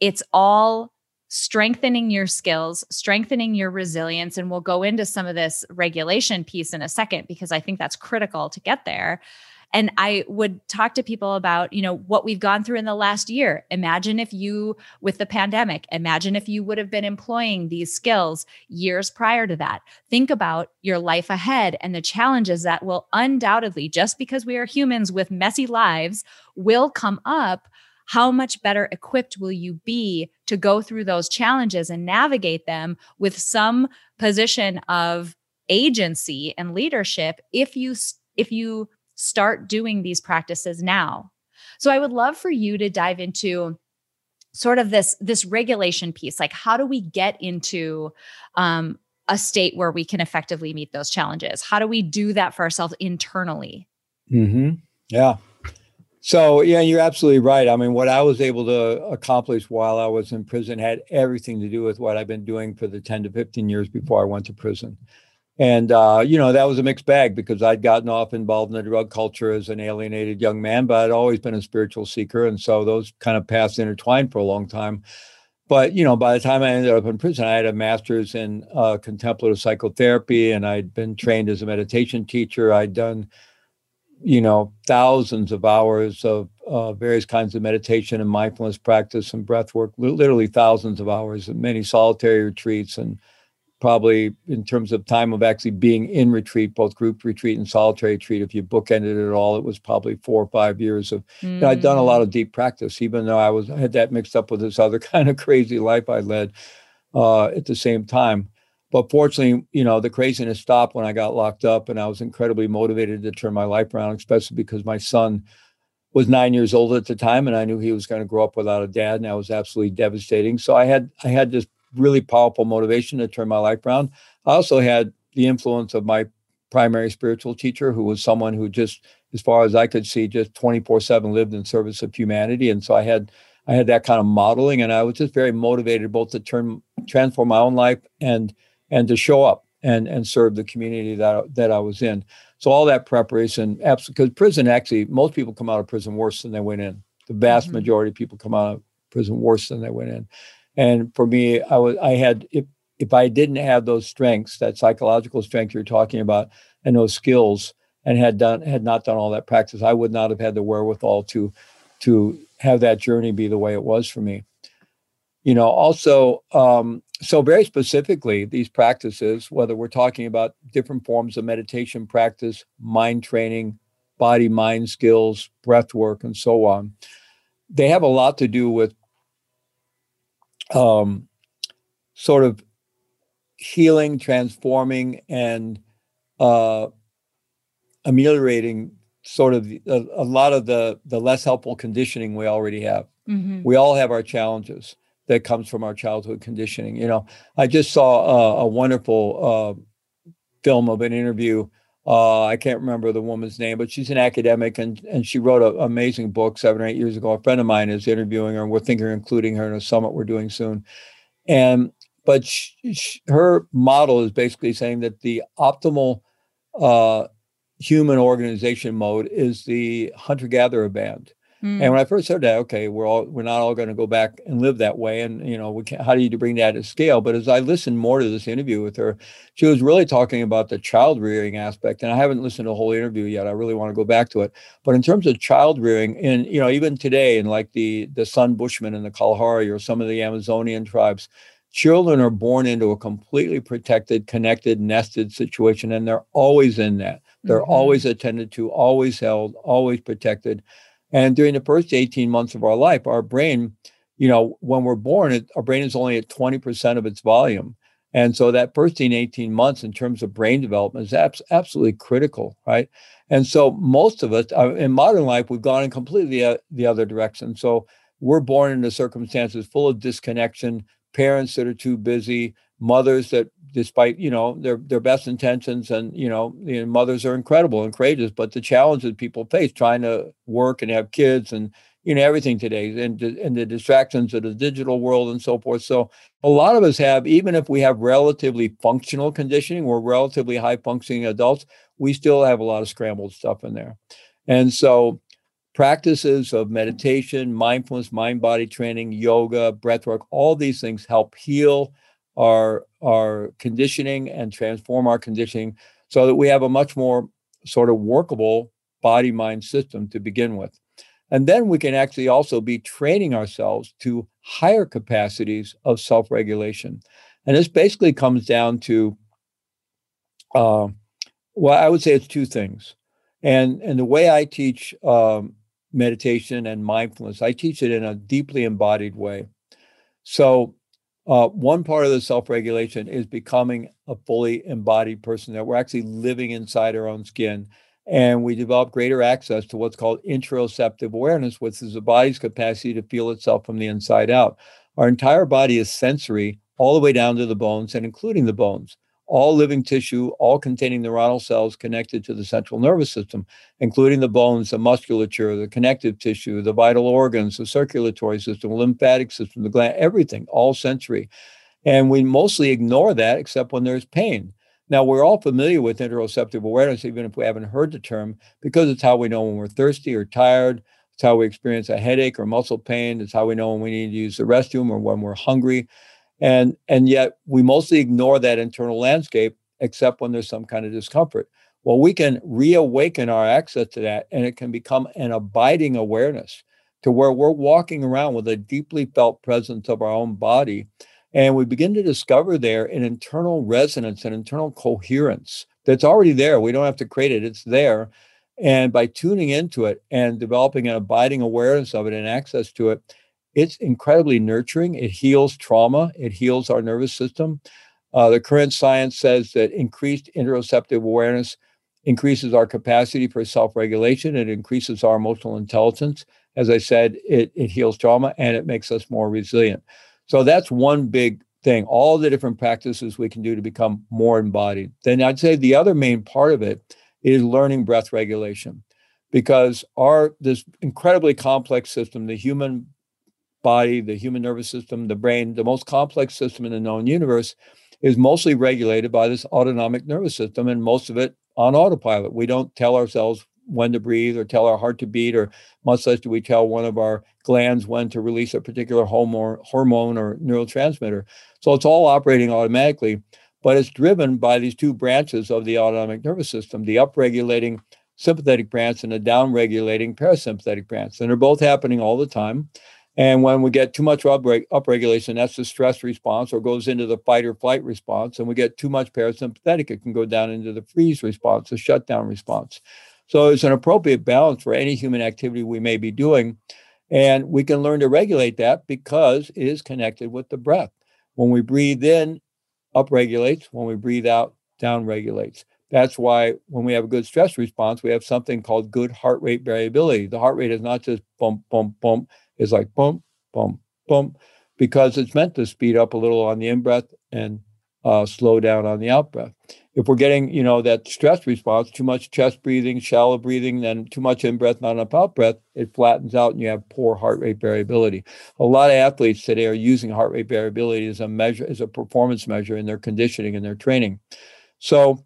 it's all strengthening your skills, strengthening your resilience. And we'll go into some of this regulation piece in a second because I think that's critical to get there. And I would talk to people about, you know, what we've gone through in the last year. Imagine if you, with the pandemic, imagine if you would have been employing these skills years prior to that. Think about your life ahead and the challenges that will undoubtedly, just because we are humans with messy lives, will come up how much better equipped will you be to go through those challenges and navigate them with some position of agency and leadership if you if you start doing these practices now. So I would love for you to dive into sort of this this regulation piece like how do we get into um, a state where we can effectively meet those challenges? How do we do that for ourselves internally? Mm-hmm. yeah. So yeah you're absolutely right. I mean what i was able to accomplish while i was in prison had everything to do with what i've been doing for the 10 to 15 years before i went to prison and, uh, you know, that was a mixed bag because I'd gotten off involved in the drug culture as an alienated young man, but I'd always been a spiritual seeker. And so those kind of paths intertwined for a long time. But, you know, by the time I ended up in prison, I had a master's in uh, contemplative psychotherapy and I'd been trained as a meditation teacher. I'd done, you know, thousands of hours of uh, various kinds of meditation and mindfulness practice and breath work, literally thousands of hours, and many solitary retreats and probably in terms of time of actually being in retreat, both group retreat and solitary retreat, if you bookended it all, it was probably four or five years of. Mm. You know, I'd done a lot of deep practice, even though I was I had that mixed up with this other kind of crazy life I led uh, at the same time. But fortunately, you know, the craziness stopped when I got locked up, and I was incredibly motivated to turn my life around, especially because my son was nine years old at the time, and I knew he was going to grow up without a dad, and that was absolutely devastating. So I had I had this really powerful motivation to turn my life around. I also had the influence of my primary spiritual teacher, who was someone who just, as far as I could see, just 24 7 lived in service of humanity. And so I had I had that kind of modeling and I was just very motivated both to turn transform my own life and and to show up and and serve the community that that I was in. So all that preparation, because prison actually, most people come out of prison worse than they went in. The vast mm-hmm. majority of people come out of prison worse than they went in. And for me, I was I had if if I didn't have those strengths, that psychological strength you're talking about, and those skills, and had done had not done all that practice, I would not have had the wherewithal to to have that journey be the way it was for me. You know, also, um, so very specifically, these practices, whether we're talking about different forms of meditation practice, mind training, body mind skills, breath work, and so on, they have a lot to do with um, sort of healing, transforming, and uh, ameliorating sort of a, a, lot of the the less helpful conditioning we already have. Mm-hmm. We all have our challenges that comes from our childhood conditioning. You know, I just saw a, a wonderful uh, film of an interview. Uh, I can't remember the woman's name, but she's an academic and and she wrote an amazing book seven or eight years ago. A friend of mine is interviewing her, and we're thinking of including her in a summit we're doing soon. And but she, she, her model is basically saying that the optimal uh, human organization mode is the hunter gatherer band. Mm. And when I first heard that, okay, we're all we're not all going to go back and live that way, and you know, how do you bring that to scale? But as I listened more to this interview with her, she was really talking about the child rearing aspect, and I haven't listened to the whole interview yet. I really want to go back to it. But in terms of child rearing, and you know, even today, in like the the San Bushmen and the Kalahari or some of the Amazonian tribes, children are born into a completely protected, connected, nested situation, and they're always in that. They're mm-hmm. always attended to, always held, always protected. And during the first 18 months of our life, our brain, you know, when we're born, it, our brain is only at 20% of its volume. And so that first 18 months in terms of brain development is abs- absolutely critical, right? And so most of us uh, in modern life, we've gone in completely uh, the other direction. So we're born into circumstances full of disconnection, parents that are too busy, mothers that despite you know their their best intentions and you know, you know mothers are incredible and courageous but the challenges people face trying to work and have kids and you know everything today and, and the distractions of the digital world and so forth. So a lot of us have even if we have relatively functional conditioning we're relatively high functioning adults we still have a lot of scrambled stuff in there. And so practices of meditation mindfulness mind body training yoga breath work all these things help heal our our conditioning and transform our conditioning so that we have a much more sort of workable body mind system to begin with and then we can actually also be training ourselves to higher capacities of self regulation. And this basically comes down to, uh, well, I would say it's two things. And, and the way I teach um, meditation and mindfulness, I teach it in a deeply embodied way. So, uh, one part of the self regulation is becoming a fully embodied person that we're actually living inside our own skin and we develop greater access to what's called interoceptive awareness, which is the body's capacity to feel itself from the inside out. Our entire body is sensory, all the way down to the bones and including the bones. All living tissue, all containing neuronal cells connected to the central nervous system, including the bones, the musculature, the connective tissue, the vital organs, the circulatory system, lymphatic system, the gland, everything, all sensory. And we mostly ignore that except when there's pain. Now, we're all familiar with interoceptive awareness, even if we haven't heard the term, because it's how we know when we're thirsty or tired. It's how we experience a headache or muscle pain. It's how we know when we need to use the restroom or when we're hungry. And, and yet, we mostly ignore that internal landscape, except when there's some kind of discomfort. Well, we can reawaken our access to that, and it can become an abiding awareness to where we're walking around with a deeply felt presence of our own body and we begin to discover there an internal resonance, an internal coherence that's already there. We don't have to create it, it's there. And by tuning into it and developing an abiding awareness of it and access to it, it's incredibly nurturing. It heals trauma, it heals our nervous system. Uh, the current science says that increased interoceptive awareness increases our capacity for self regulation, it increases our emotional intelligence. As I said, it, it heals trauma and it makes us more resilient. So that's one big thing, all the different practices we can do to become more embodied. Then I'd say the other main part of it is learning breath regulation because our this incredibly complex system, the human body, the human nervous system, the brain, the most complex system in the known universe is mostly regulated by this autonomic nervous system and most of it on autopilot. We don't tell ourselves when to breathe or tell our heart to beat, or much less do we tell one of our glands when to release a particular hormone, or neurotransmitter. So it's all operating automatically, but it's driven by these two branches of the autonomic nervous system the upregulating sympathetic branch and the downregulating parasympathetic branch. And they're both happening all the time. And when we get too much upregulation, that's the stress response or goes into the fight or flight response. And we get too much parasympathetic, it can go down into the freeze response, the shutdown response. So it's an appropriate balance for any human activity we may be doing. And we can learn to regulate that because it is connected with the breath. When we breathe in, upregulates. When we breathe out, downregulates. That's why when we have a good stress response, we have something called good heart rate variability. The heart rate is not just bump, bump, bump. It's like boom, boom, boom, because it's meant to speed up a little on the in breath and uh, slow down on the out breath if we're getting, you know, that stress response, too much chest breathing, shallow breathing, then too much in breath, not enough out breath, it flattens out and you have poor heart rate variability. A lot of athletes today are using heart rate variability as a measure, as a performance measure in their conditioning and their training. So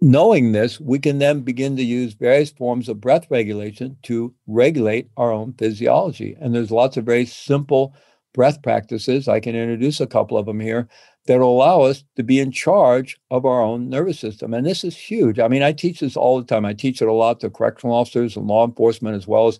knowing this, we can then begin to use various forms of breath regulation to regulate our own physiology. And there's lots of very simple breath practices. I can introduce a couple of them here that allow us to be in charge of our own nervous system. And this is huge. I mean, I teach this all the time. I teach it a lot to correctional officers and law enforcement, as well as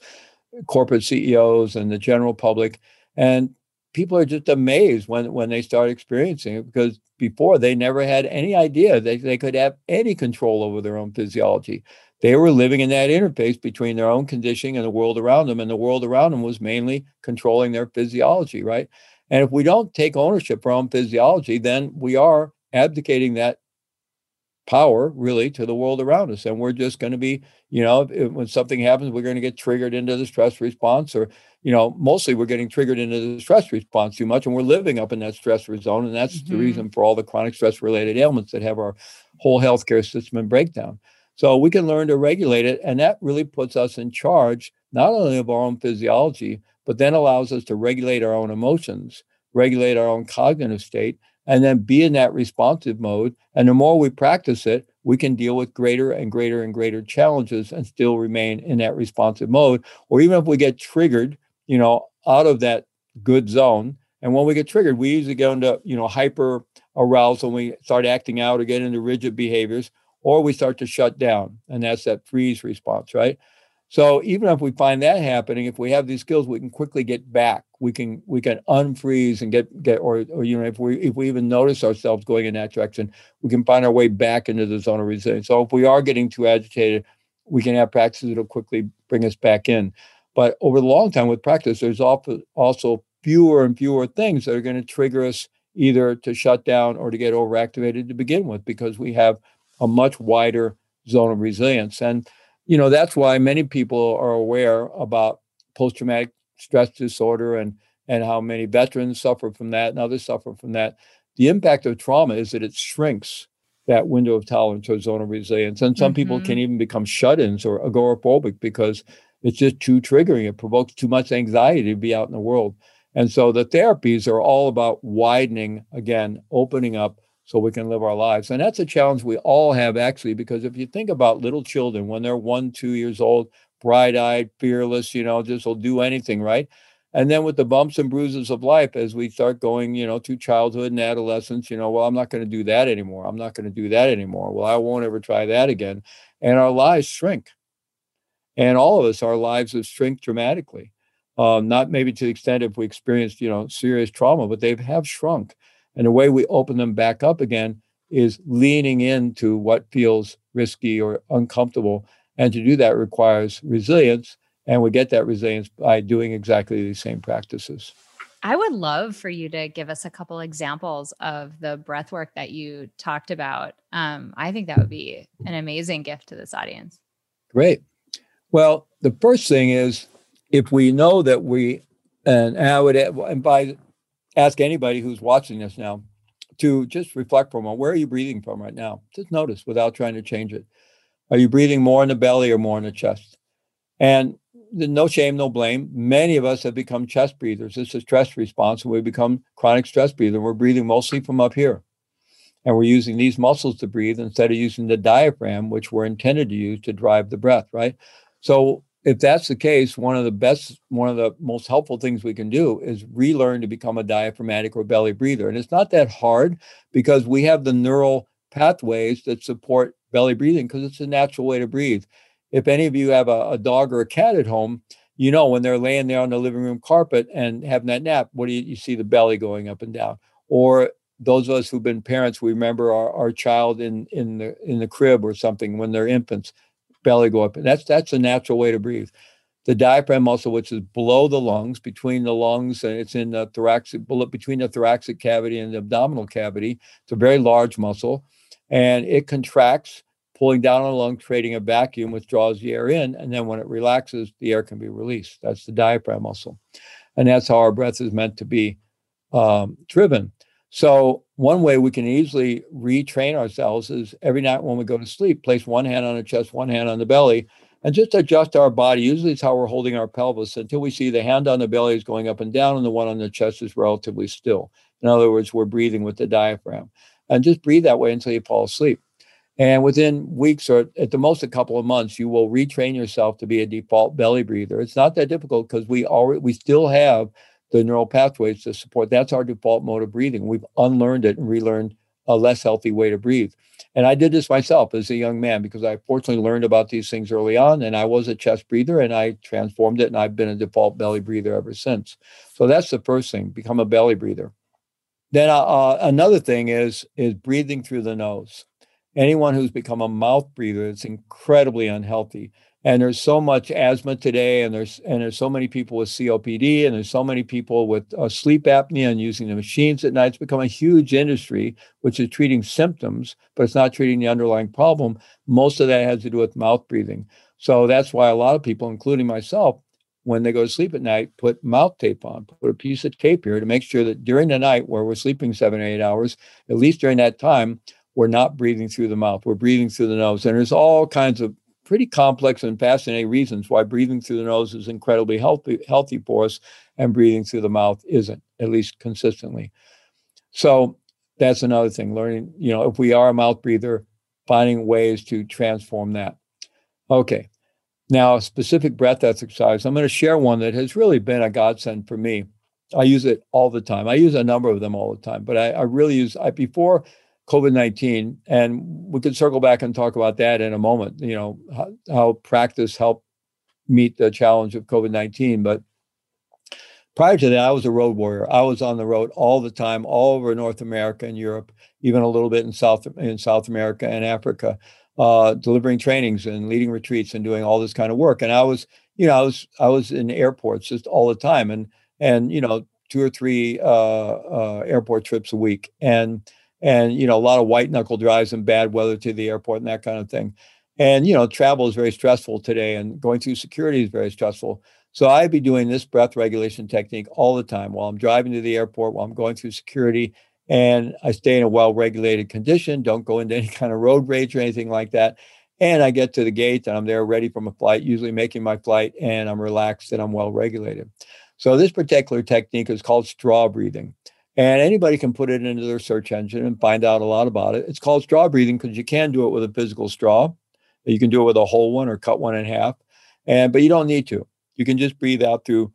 corporate CEOs and the general public. And people are just amazed when, when they start experiencing it because before they never had any idea that they could have any control over their own physiology. They were living in that interface between their own conditioning and the world around them. And the world around them was mainly controlling their physiology, right? And if we don't take ownership own physiology, then we are abdicating that power really to the world around us. And we're just going to be, you know, if, when something happens, we're going to get triggered into the stress response, or, you know, mostly we're getting triggered into the stress response too much. And we're living up in that stress zone. And that's mm-hmm. the reason for all the chronic stress related ailments that have our whole healthcare system in breakdown. So we can learn to regulate it. And that really puts us in charge, not only of our own physiology, but then allows us to regulate our own emotions, regulate our own cognitive state, and then be in that responsive mode. And the more we practice it, we can deal with greater and greater and greater challenges and still remain in that responsive mode. Or even if we get triggered, you know, out of that good zone. And when we get triggered, we usually go into, you know, hyper arousal we start acting out or get into rigid behaviors, or we start to shut down. And that's that freeze response, right? So even if we find that happening, if we have these skills, we can quickly get back. We can we can unfreeze and get get or or you know if we if we even notice ourselves going in that direction, we can find our way back into the zone of resilience. So if we are getting too agitated, we can have practices that'll quickly bring us back in. But over the long time with practice, there's also fewer and fewer things that are going to trigger us either to shut down or to get overactivated to begin with because we have a much wider zone of resilience. And you know that's why many people are aware about post-traumatic stress disorder and and how many veterans suffer from that and others suffer from that. The impact of trauma is that it shrinks that window of tolerance or zone of resilience and some mm-hmm. people can even become shut-ins or agoraphobic because it's just too triggering. It provokes too much anxiety to be out in the world. And so the therapies are all about widening again opening up so we can live our lives. And that's a challenge we all have, actually, because if you think about little children when they're one, two years old, bright eyed, fearless, you know, just will do anything, right? And then with the bumps and bruises of life, as we start going, you know, to childhood and adolescence, you know, well, I'm not going to do that anymore. I'm not going to do that anymore. Well, I won't ever try that again. And our lives shrink. And all of us, our lives have shrunk dramatically. Um, not maybe to the extent if we experienced, you know, serious trauma, but they have shrunk. And the way we open them back up again is leaning into what feels risky or uncomfortable. And to do that requires resilience. And we get that resilience by doing exactly these same practices. I would love for you to give us a couple examples of the breath work that you talked about. Um, I think that would be an amazing gift to this audience. Great. Well, the first thing is if we know that we, and I would, and by ask anybody who's watching this now to just reflect for a moment. Where are you breathing from right now? Just notice without trying to change it. Are you breathing more in the belly or more in the chest? And no shame, no blame. Many of us have become chest breathers. It's a stress response, and we become chronic stress breathers. We're breathing mostly from up here. And we're using these muscles to breathe instead of using the diaphragm, which we're intended to use to drive the breath, right? So if that's the case, one of the best, one of the most helpful things we can do is relearn to become a diaphragmatic or belly breather. And it's not that hard because we have the neural pathways that support belly breathing because it's a natural way to breathe. If any of you have a, a, dog or a cat at home, you know when they're laying there on the living room carpet and having that nap, what do you, you see the belly going up and down? Or those of us who've been parents, we remember our, our child in in the in the crib or something when they're infants belly go up. And that's that's a natural way to breathe. The diaphragm muscle, which is below the lungs, between the lungs, and it's in the thoracic, between the thoracic cavity and the abdominal cavity. It's a very large muscle, and it contracts, pulling down on the lung, creating a vacuum, which draws the air in. And then when it relaxes, the air can be released. That's the diaphragm muscle, and that's how our breath is meant to be um, driven. So one way we can easily retrain ourselves is every night when we go to sleep, place one hand on the chest, one hand on the belly, and just adjust our body. Usually it's how we're holding our pelvis until we see the hand on the belly is going up and down and the one on the chest is relatively still. In other words, we're breathing with the diaphragm. And just breathe that way until you fall asleep. And within weeks or at the most a couple of months, you will retrain yourself to be a default belly breather. It's not that difficult because we already we still have the neural pathways to support. That's our default mode of breathing. We've unlearned it and relearned a less healthy way to breathe. And I did this myself as a young man because I fortunately learned about these things early on and I was a chest breather and I transformed it and I've been a default belly breather ever since. So that's the first thing, become a belly breather. Then uh, uh another thing is is breathing through the nose. Anyone who's become a mouth breather is incredibly unhealthy And there's so much asthma today, and there's and there's so many people with COPD, and there's so many people with uh, sleep apnea and using the machines at night. It's become a huge industry, which is treating symptoms, but it's not treating the underlying problem. Most of that has to do with mouth breathing. So that's why a lot of people, including myself, when they go to sleep at night, put mouth tape on, put a piece of tape here to make sure that during the night where we're sleeping seven or eight hours, at least during that time, we're not breathing through the mouth, we're breathing through the nose. And there's all kinds of pretty complex and fascinating reasons why breathing through the nose is incredibly healthy, healthy for us and breathing through the mouth isn't, at least consistently. So that's another thing, learning, you know, if we are a mouth breather, finding ways to transform that. Okay. Now, a specific breath exercise, I'm going to share one that has really been a godsend for me. I use it all the time. I use a number of them all the time, but I, I really use I before COVID 19. And we could circle back and talk about that in a moment, you know, how, how practice helped meet the challenge of COVID 19. But prior to that, I was a road warrior. I was on the road all the time, all over North America and Europe, even a little bit in South in South America and Africa, uh, delivering trainings and leading retreats and doing all this kind of work. And I was, you know, I was I was in airports just all the time, and and you know, two or three uh, uh, airport trips a week, and and you know a lot of white knuckle drives in bad weather to the airport and that kind of thing. And you know travel is very stressful today and going through security is very stressful. So i'd be doing this breath regulation technique all the time while i'm driving to the airport while i'm going through security and i stay in a well regulated condition don't go into any kind of road rage or anything like that. And i get to the gate and i'm there ready for my flight usually making my flight and i'm relaxed and i'm well regulated so this particular technique is called straw breathing and anybody can put it into their search engine and find out a lot about it. It's called straw breathing because you can do it with a physical straw. You can do it with a whole one or cut one in half. And but you don't need to. You can just breathe out through,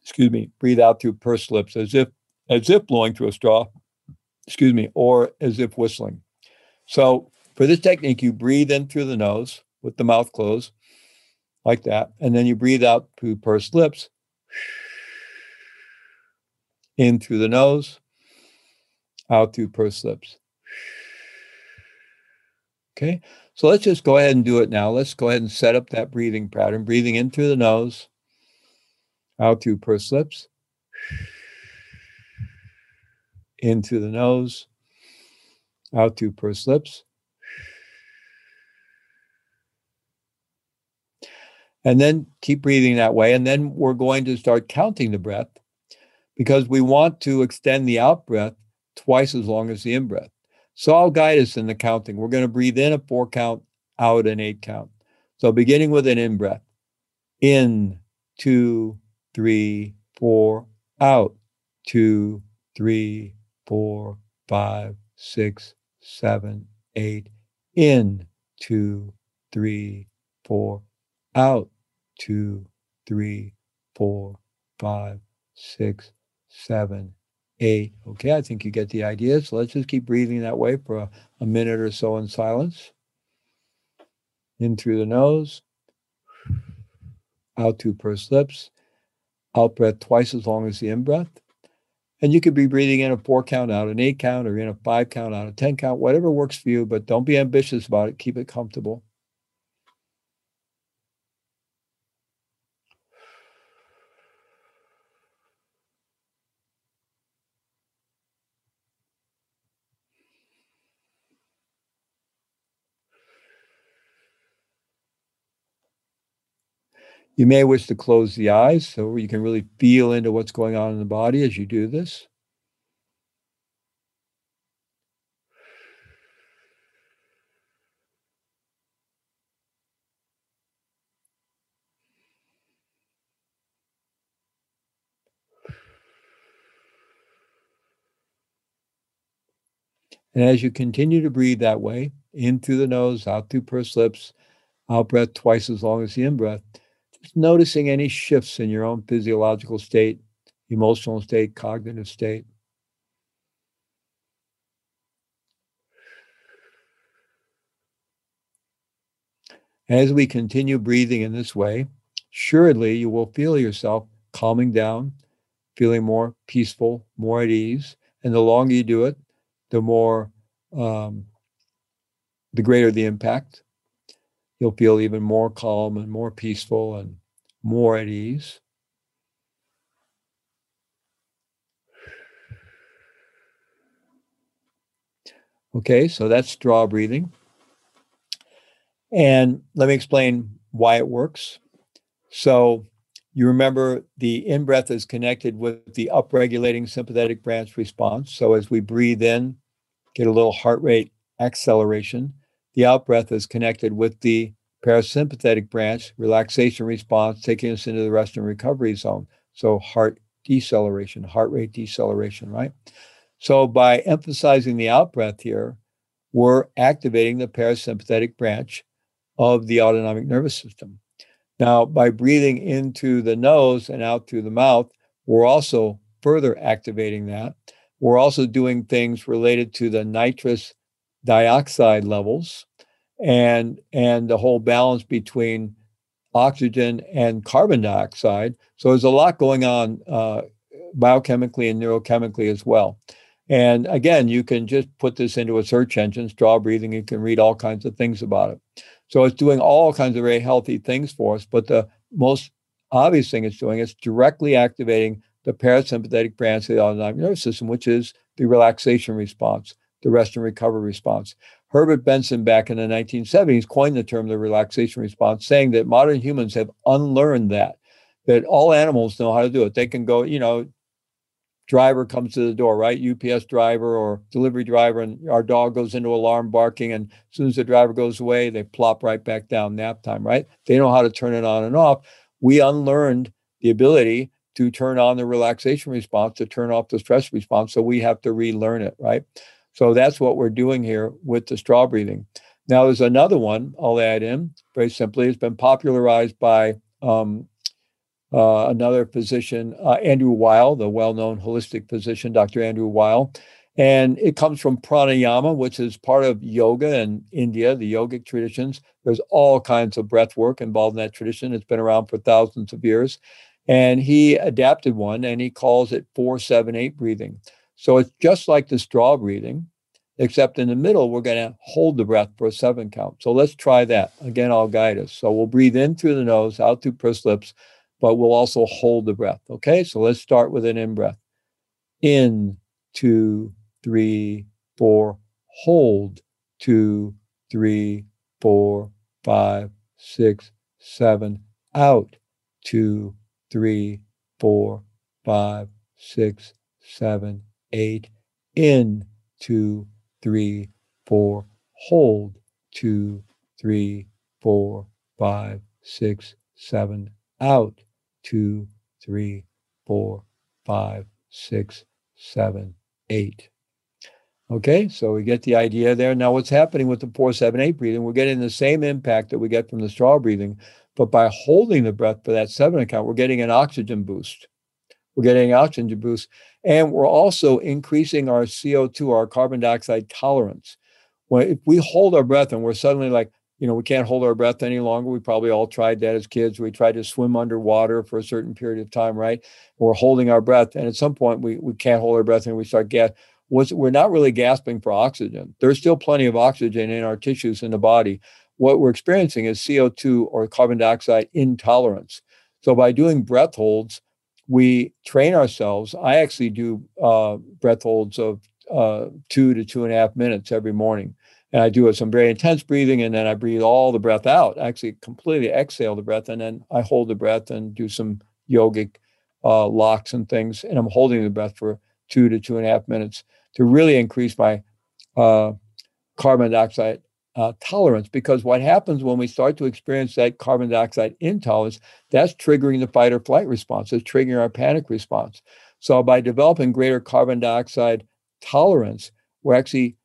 excuse me, breathe out through pursed lips as if as if blowing through a straw, excuse me, or as if whistling. So for this technique, you breathe in through the nose with the mouth closed, like that, and then you breathe out through pursed lips in through the nose, out through pursed lips. Okay, so let's just go ahead and do it now. Let's go ahead and set up that breathing pattern. Breathing in through the nose, out through pursed lips, in through the nose, out through pursed lips. And then keep breathing that way. And then we're going to start counting the breath because we want to extend the out breath twice as long as the in breath. So I'll guide us in the counting. We're going to breathe in a four count, out an eight count. So beginning with an in breath. In, two, three, four, out, two, three, four, five, six, seven, eight. In, two, three, four, out, two, three, four, five, six, seven, eight. Okay, I think you get the idea. So let's just keep breathing that way for a, a minute or so in silence. In through the nose, out through pursed lips, out breath twice as long as the in breath. And you could be breathing in a four count, out an eight count, or in a five count, out a 10 count, whatever works for you, but don't be ambitious about it. Keep it comfortable. You may wish to close the eyes so you can really feel into what's going on in the body as you do this. And as you continue to breathe that way, in through the nose, out through pursed lips, out breath twice as long as the in breath, noticing any shifts in your own physiological state, emotional state, cognitive state. As we continue breathing in this way, surely you will feel yourself calming down, feeling more peaceful, more at ease. And the longer you do it, the more, um, the greater the impact you'll feel even more calm and more peaceful and more at ease. Okay, so that's straw breathing. And let me explain why it works. So, you remember the in breath is connected with the upregulating sympathetic branch response. So, as we breathe in, get a little heart rate acceleration. The out breath is connected with the parasympathetic branch relaxation response, taking us into the rest and recovery zone. So, heart deceleration, heart rate deceleration, right? So, by emphasizing the out breath here, we're activating the parasympathetic branch of the autonomic nervous system. Now, by breathing into the nose and out through the mouth, we're also further activating that. We're also doing things related to the nitrous dioxide levels and and the whole balance between oxygen and carbon dioxide. So there's a lot going on uh, biochemically and neurochemically as well. And again, you can just put this into a search engine, straw breathing. You can read all kinds of things about it. So it's doing all kinds of very healthy things for us. But the most obvious thing it's doing is directly activating the parasympathetic branch of the autonomic nervous system, which is the relaxation response, the rest and recover response. Herbert Benson, back in the 1970s, coined the term the relaxation response, saying that modern humans have unlearned that, that all animals know how to do it. They can go, you know, driver comes to the door, right? UPS driver or delivery driver, and our dog goes into alarm barking. And as soon as the driver goes away, they plop right back down, nap time, right? They know how to turn it on and off. We unlearned the ability to turn on the relaxation response, to turn off the stress response. So we have to relearn it, right? So that's what we're doing here with the straw breathing. Now, there's another one I'll add in very simply. It's been popularized by um, uh, another physician, uh, Andrew Weil, the well known holistic physician, Dr. Andrew Weil. And it comes from pranayama, which is part of yoga in India, the yogic traditions. There's all kinds of breath work involved in that tradition. It's been around for thousands of years. And he adapted one and he calls it 478 breathing. So it's just like the straw breathing, except in the middle, we're going to hold the breath for a seven count. So let's try that. Again, I'll guide us. So we'll breathe in through the nose, out through pursed lips, but we'll also hold the breath. Okay, so let's start with an in breath. In, two, three, four. Hold, two, three, four, five, six, seven. Out, two, three, four, five, six, seven, eight. In, two, three, four. Hold, two, three, four, five, six, seven. Out, two, three, four, five, six, seven, eight. Okay, so we get the idea there. Now, what's happening with the four, seven, eight breathing? We're getting the same impact that we get from the straw breathing, but by holding the breath for that seven count, we're getting an oxygen boost. We're getting oxygen boost, and we're also increasing our CO2, our carbon dioxide tolerance. When if we hold our breath and we're suddenly like, you know, we can't hold our breath any longer. We probably all tried that as kids. We tried to swim underwater for a certain period of time, right? We're holding our breath, and at some point we we can't hold our breath, and we start gas. We're not really gasping for oxygen. There's still plenty of oxygen in our tissues in the body. What we're experiencing is CO2 or carbon dioxide intolerance. So by doing breath holds, we train ourselves. I actually do uh, breath holds of uh, two to two and a half minutes every morning and I do some very intense breathing, and then I breathe all the breath out. Actually, completely exhale the breath, and then I hold the breath and do some yogic uh, locks and things, and I'm holding the breath for two to two and a half minutes to really increase my uh, carbon dioxide uh, tolerance. Because what happens when we start to experience that carbon dioxide intolerance, that's triggering the fight or flight response. It's triggering our panic response. So by developing greater carbon dioxide tolerance, we're actually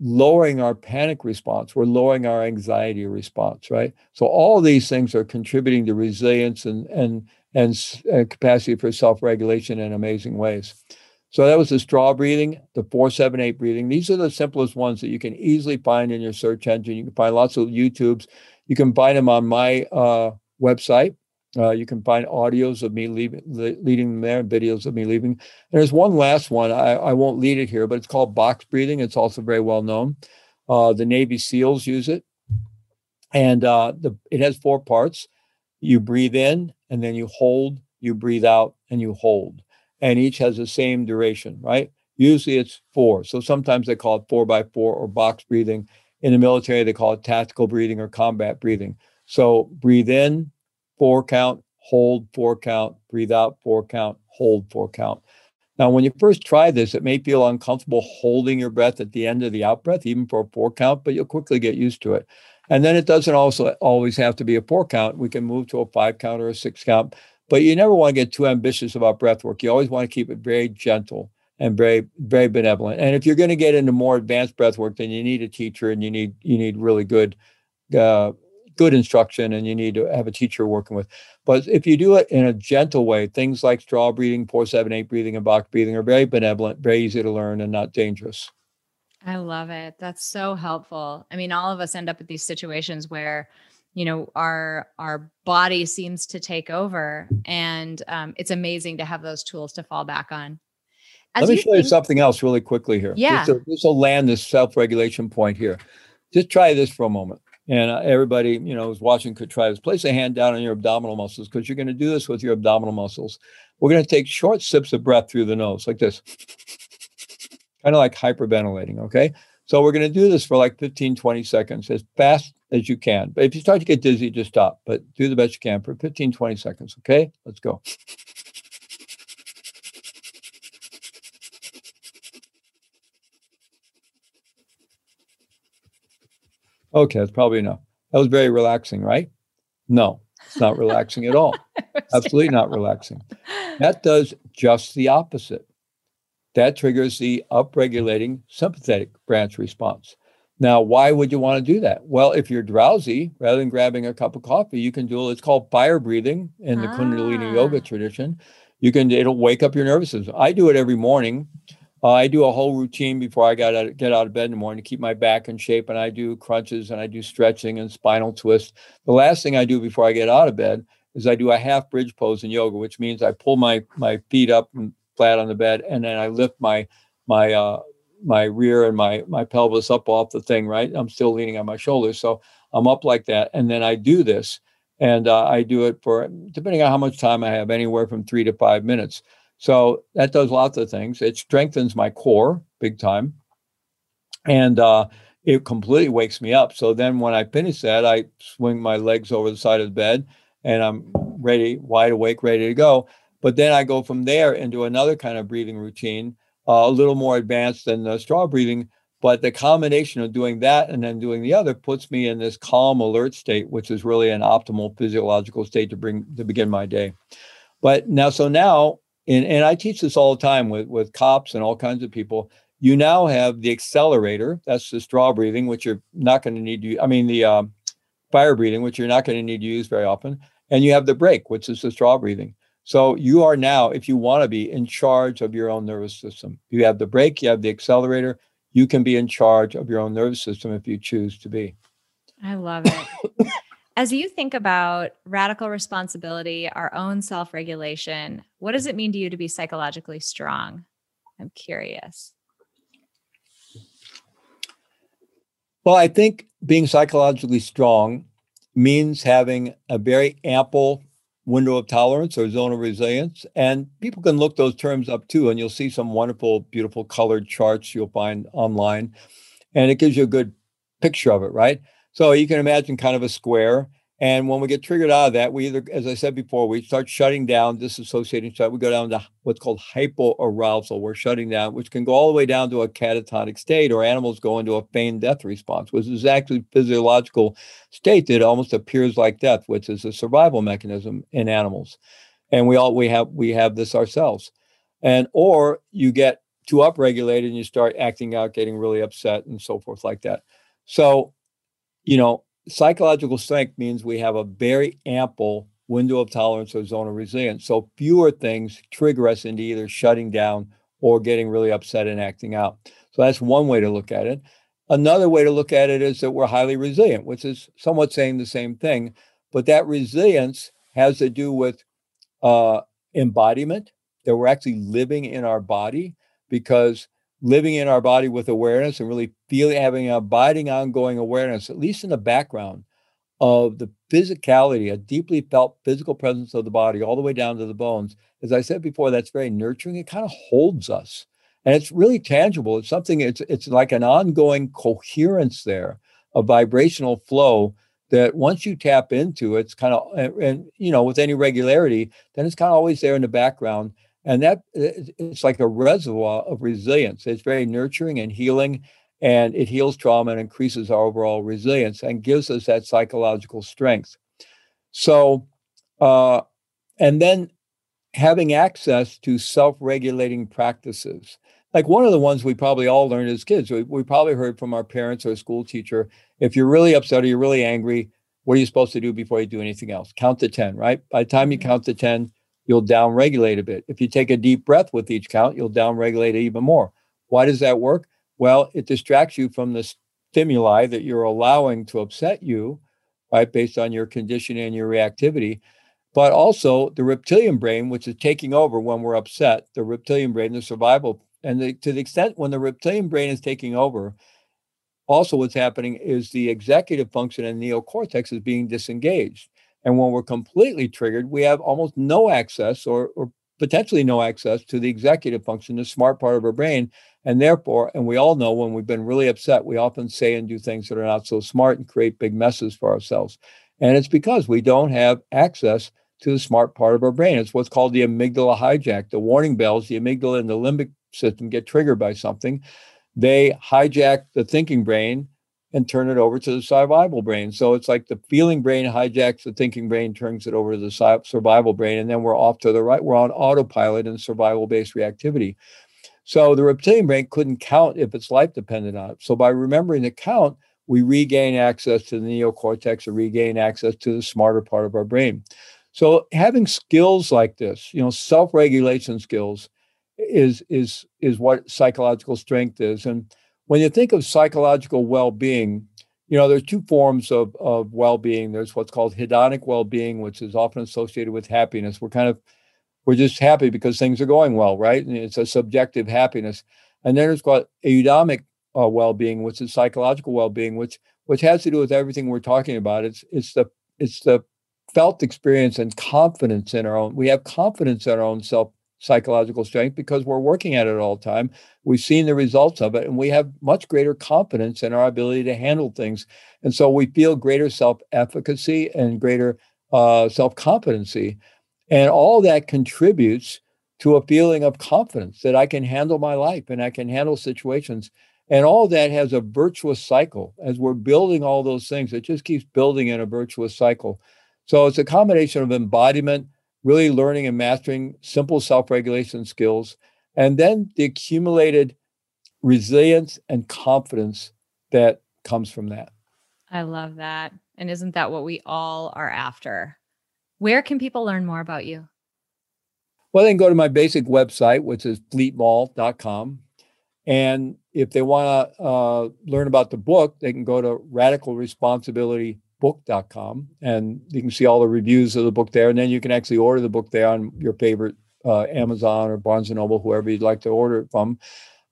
lowering our panic response we're lowering our anxiety response right so all these things are contributing to resilience and and and, and capacity for self-regulation in amazing ways so that was the straw breathing the 478 breathing these are the simplest ones that you can easily find in your search engine you can find lots of youtubes you can find them on my uh, website uh, you can find audios of me leaving, leading them there, videos of me leaving. And there's one last one. I, I won't lead it here, but it's called box breathing. It's also very well known. Uh, the Navy SEALs use it. And uh, the, it has four parts. You breathe in and then you hold, you breathe out and you hold. And each has the same duration, right? Usually it's four. So sometimes they call it four by four or box breathing. In the military, they call it tactical breathing or combat breathing. So breathe in, four count, hold, four count, breathe out, four count, hold, four count. Now, when you first try this, it may feel uncomfortable holding your breath at the end of the out breath, even for a four count, but you'll quickly get used to it. And then it doesn't also always have to be a four count. We can move to a five count or a six count, but you never want to get too ambitious about breath work. You always want to keep it very gentle and very, very benevolent. And if you're going to get into more advanced breath work, then you need a teacher and you need you need really good uh, good instruction and you need to have a teacher working with. But if you do it in a gentle way, things like straw breathing, four, seven, eight breathing, and box breathing are very benevolent, very easy to learn, and not dangerous. I love it. That's so helpful. I mean, all of us end up at these situations where, you know, our our body seems to take over, and um, it's amazing to have those tools to fall back on. As Let me you show think- you something else really quickly here. Yeah, this will land this self regulation point here. Just try this for a moment. And uh, everybody, you know, who's watching could try this. Place a hand down on your abdominal muscles because you're going to do this with your abdominal muscles. We're going to take short sips of breath through the nose, like this, kind of like hyperventilating. Okay. So we're going to do this for like 15, 20 seconds as fast as you can. But if you start to get dizzy, just stop, but do the best you can for 15, 20 seconds. Okay. Let's go. Okay, that's probably enough. That was very relaxing, right? No, it's not relaxing at all. Absolutely not relaxing. That does just the opposite. That triggers the upregulating sympathetic branch response. Now, why would you want to do that? Well, if you're drowsy, rather than grabbing a cup of coffee, you can do it's called fire breathing in the ah. Kundalini yoga tradition. You can it'll wake up your nervous system. I do it every morning uh, I do a whole routine before I got out, get out of bed in the morning to keep my back in shape, and I do crunches and I do stretching and spinal twists. The last thing I do before I get out of bed is I do a half bridge pose in yoga, which means I pull my my feet up and flat on the bed, and then I lift my my uh, my rear and my my pelvis up off the thing. Right, I'm still leaning on my shoulders, so I'm up like that, and then I do this, and uh, I do it for depending on how much time I have, anywhere from three to five minutes. So that does lots of things. It strengthens my core big time. And uh, it completely wakes me up. So then when I finish that, I swing my legs over the side of the bed and I'm ready, wide awake, ready to go. But then I go from there into another kind of breathing routine, a little more advanced than the straw breathing. But the combination of doing that and then doing the other puts me in this calm, alert state, which is really an optimal physiological state to bring to begin my day. But now, so now and, and I teach this all the time with, with cops and all kinds of people. You now have the accelerator, that's the straw breathing, which you're not going to need to, I mean, the um, fire breathing, which you're not going to need to use very often. And you have the brake, which is the straw breathing. So you are now, if you want to be in charge of your own nervous system, you have the brake, you have the accelerator, you can be in charge of your own nervous system if you choose to be. I love it. As you think about radical responsibility, our own self regulation, what does it mean to you to be psychologically strong? I'm curious. Well, I think being psychologically strong means having a very ample window of tolerance or zone of resilience. And people can look those terms up too, and you'll see some wonderful, beautiful colored charts you'll find online. And it gives you a good picture of it, right? So you can imagine kind of a square. And when we get triggered out of that, we either, as I said before, we start shutting down, disassociating stuff. We go down to what's called hypoarousal. We're shutting down, which can go all the way down to a catatonic state, or animals go into a feigned death response, which is actually physiological state that almost appears like death, which is a survival mechanism in animals. And we all we have we have this ourselves. And or you get too upregulated and you start acting out, getting really upset and so forth like that. So you know, psychological strength means we have a very ample window of tolerance or zone of resilience. So fewer things trigger us into either shutting down or getting really upset and acting out. So that's one way to look at it. Another way to look at it is that we're highly resilient, which is somewhat saying the same thing, but that resilience has to do with uh, embodiment, that we're actually living in our body because living in our body with awareness and really feeling having an abiding ongoing awareness at least in the background of the physicality, a deeply felt physical presence of the body, all the way down to the bones. As I said before, that's very nurturing. It kind of holds us, and it's really tangible. It's something. It's it's like an ongoing coherence there, a vibrational flow that once you tap into, it's kind of and, and you know with any regularity, then it's kind of always there in the background and that it's like a reservoir of resilience. It's very nurturing and healing and it heals trauma and increases our overall resilience and gives us that psychological strength. So uh, and then having access to self-regulating practices. Like one of the ones we probably all learned as kids we, we probably heard from our parents or a school teacher if you're really upset or you're really angry what are you supposed to do before you do anything else? Count to 10 right? By the time you mm-hmm. count to 10 you'll downregulate a bit. If you take a deep breath with each count, you'll downregulate even more. Why does that work? Well, it distracts you from the stimuli that you're allowing to upset you, right, based on your conditioning and your reactivity. But also the reptilian brain, which is taking over when we're upset, the reptilian brain, the survival, and the, to the extent when the reptilian brain is taking over, also what's happening is the executive function and neocortex is being disengaged. And when we're completely triggered, we have almost no access or, or potentially no access to the executive function, the smart part of our brain. And therefore, and we all know when we've been really upset, we often say and do things that are not so smart and create big messes for ourselves. And it's because we don't have access to the smart part of our brain. It's what's called the amygdala hijack. The warning bells, the amygdala and the limbic system get triggered by something. They hijack the thinking brain and turn it over to the survival brain. So it's like the feeling brain hijacks the thinking brain, turns it over to the survival brain, and then we're off to the right. We're on autopilot and survival based reactivity. So the reptilian brain couldn't count if it's life dependent on it. So by remembering to count, we regain access to the neocortex or regain access to the smarter part of our brain. So having skills like this, you know, self-regulation skills is is is what psychological strength is. And when you think of psychological well-being, you know, there's two forms of, of well-being. There's what's called hedonic well-being, which is often associated with happiness. We're kind of we're just happy because things are going well, right? And it's a subjective happiness. And then there's called eudaimic uh, well-being, which is psychological well-being, which which has to do with everything we're talking about. It's it's the it's the felt experience and confidence in our own. We have confidence in our own self psychological strength because we're working at it all the time. We've seen the results of it and we have much greater confidence in our ability to handle things. And so we feel greater self efficacy and greater uh, self competency. And all that contributes to a feeling of confidence that I can handle my life and I can handle situations. And all that has a virtuous cycle. As we're building all those things, it just keeps building in a virtuous cycle. So it's a combination of embodiment, really learning and mastering simple self regulation skills, and then the accumulated resilience and confidence that comes from that. I love that. And isn't that what we all are after? Where can people learn more about you? Well, they can go to my basic website, which is fleetmaull.com. And if they want to uh, learn about the book, they can go to Radical Responsibility book.com and you can see all the reviews of the book there and then you can actually order the book there on your favorite uh, amazon or barnes and noble whoever you'd like to order it from.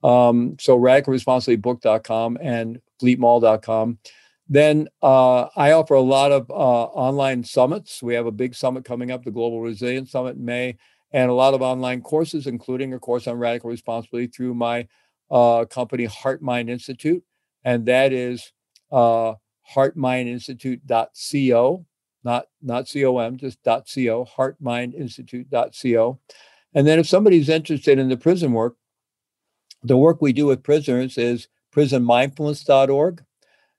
Um, so radicalresponsibilitybook.com and fleetmaull.com then uh, i offer a lot of uh, online summits. We have a big summit coming up the global resilience summit in may and a lot of online courses including a course on radical responsibility through my uh, company heart mind institute and that is uh, heartmindinstitute.co, not not com, just .co, heartmindinstitute.co. And then if somebody's interested in the prison work, the work we do with prisoners is prisonmindfulness.org.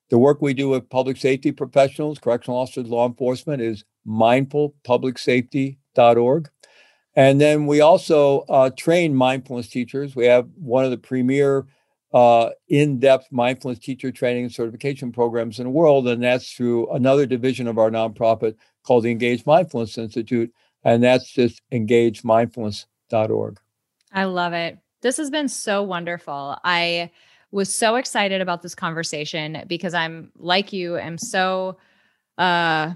The work we do with public safety professionals, correctional officers, law enforcement is mindfulpublicsafety.org. And then we also uh, train mindfulness teachers. We have one of the premier uh, in-depth mindfulness teacher training and certification programs in the world, and that's through another division of our nonprofit called the Engaged Mindfulness Institute, and that's just engagemindfulness.org. I love it. This has been so wonderful. I was so excited about this conversation because I'm like you, am so uh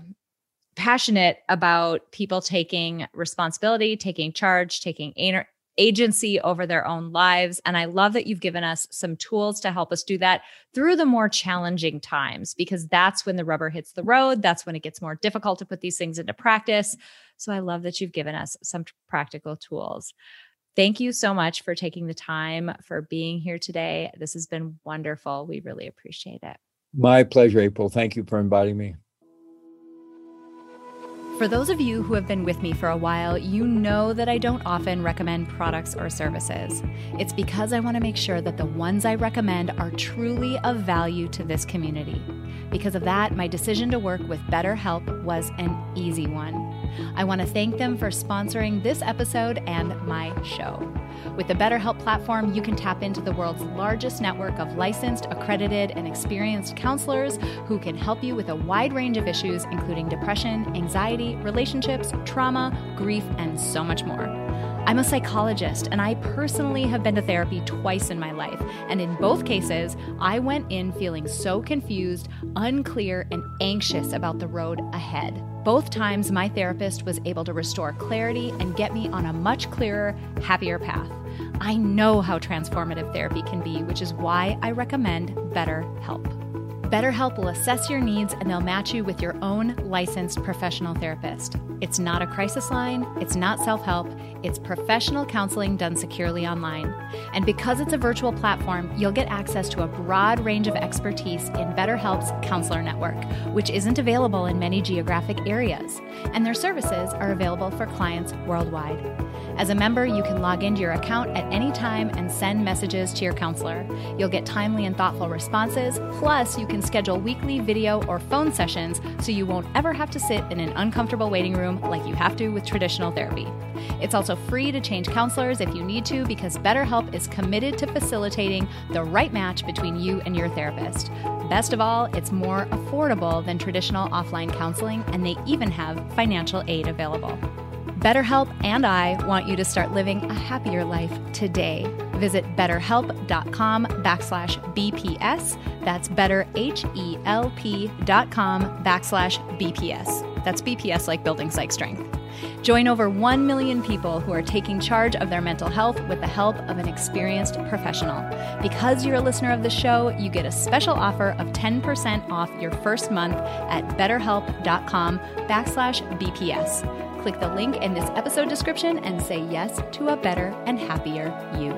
passionate about people taking responsibility, taking charge, taking agency over their own lives. And I love that you've given us some tools to help us do that through the more challenging times, because that's when the rubber hits the road. That's when it gets more difficult to put these things into practice. So I love that you've given us some practical tools. Thank you so much for taking the time for being here today. This has been wonderful. We really appreciate it. My pleasure, April. Thank you for inviting me. For those of you who have been with me for a while, you know that I don't often recommend products or services. It's because I want to make sure that the ones I recommend are truly of value to this community. Because of that, my decision to work with BetterHelp was an easy one. I want to thank them for sponsoring this episode and my show. With the BetterHelp platform, you can tap into the world's largest network of licensed, accredited, and experienced counselors who can help you with a wide range of issues, including depression, anxiety, relationships, trauma, grief, and so much more. I'm a psychologist, and I personally have been to therapy twice in my life. And in both cases, I went in feeling so confused, unclear, and anxious about the road ahead. Both times, my therapist was able to restore clarity and get me on a much clearer, happier path. I know how transformative therapy can be, which is why I recommend BetterHelp. BetterHelp will assess your needs and they'll match you with your own licensed professional therapist. It's not a crisis line, it's not self help, it's professional counseling done securely online. And because it's a virtual platform, you'll get access to a broad range of expertise in BetterHelp's counselor network, which isn't available in many geographic areas. And their services are available for clients worldwide. As a member, you can log into your account at any time and send messages to your counselor. You'll get timely and thoughtful responses, plus, you can schedule weekly video or phone sessions so you won't ever have to sit in an uncomfortable waiting room like you have to with traditional therapy. It's also free to change counselors if you need to because BetterHelp is committed to facilitating the right match between you and your therapist. Best of all, it's more affordable than traditional offline counseling, and they even have financial aid available. BetterHelp and I want you to start living a happier life today. Visit betterhelp.com backslash BPS. That's betterhelp.com backslash BPS. That's BPS like building psych strength. Join over 1 million people who are taking charge of their mental health with the help of an experienced professional. Because you're a listener of the show, you get a special offer of 10% off your first month at betterhelp.com backslash BPS. Click the link in this episode description and say yes to a better and happier you.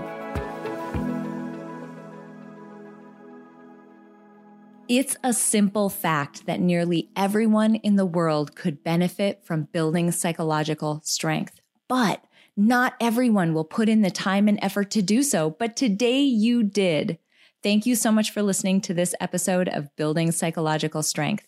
It's a simple fact that nearly everyone in the world could benefit from building psychological strength, but not everyone will put in the time and effort to do so. But today you did. Thank you so much for listening to this episode of Building Psychological Strength.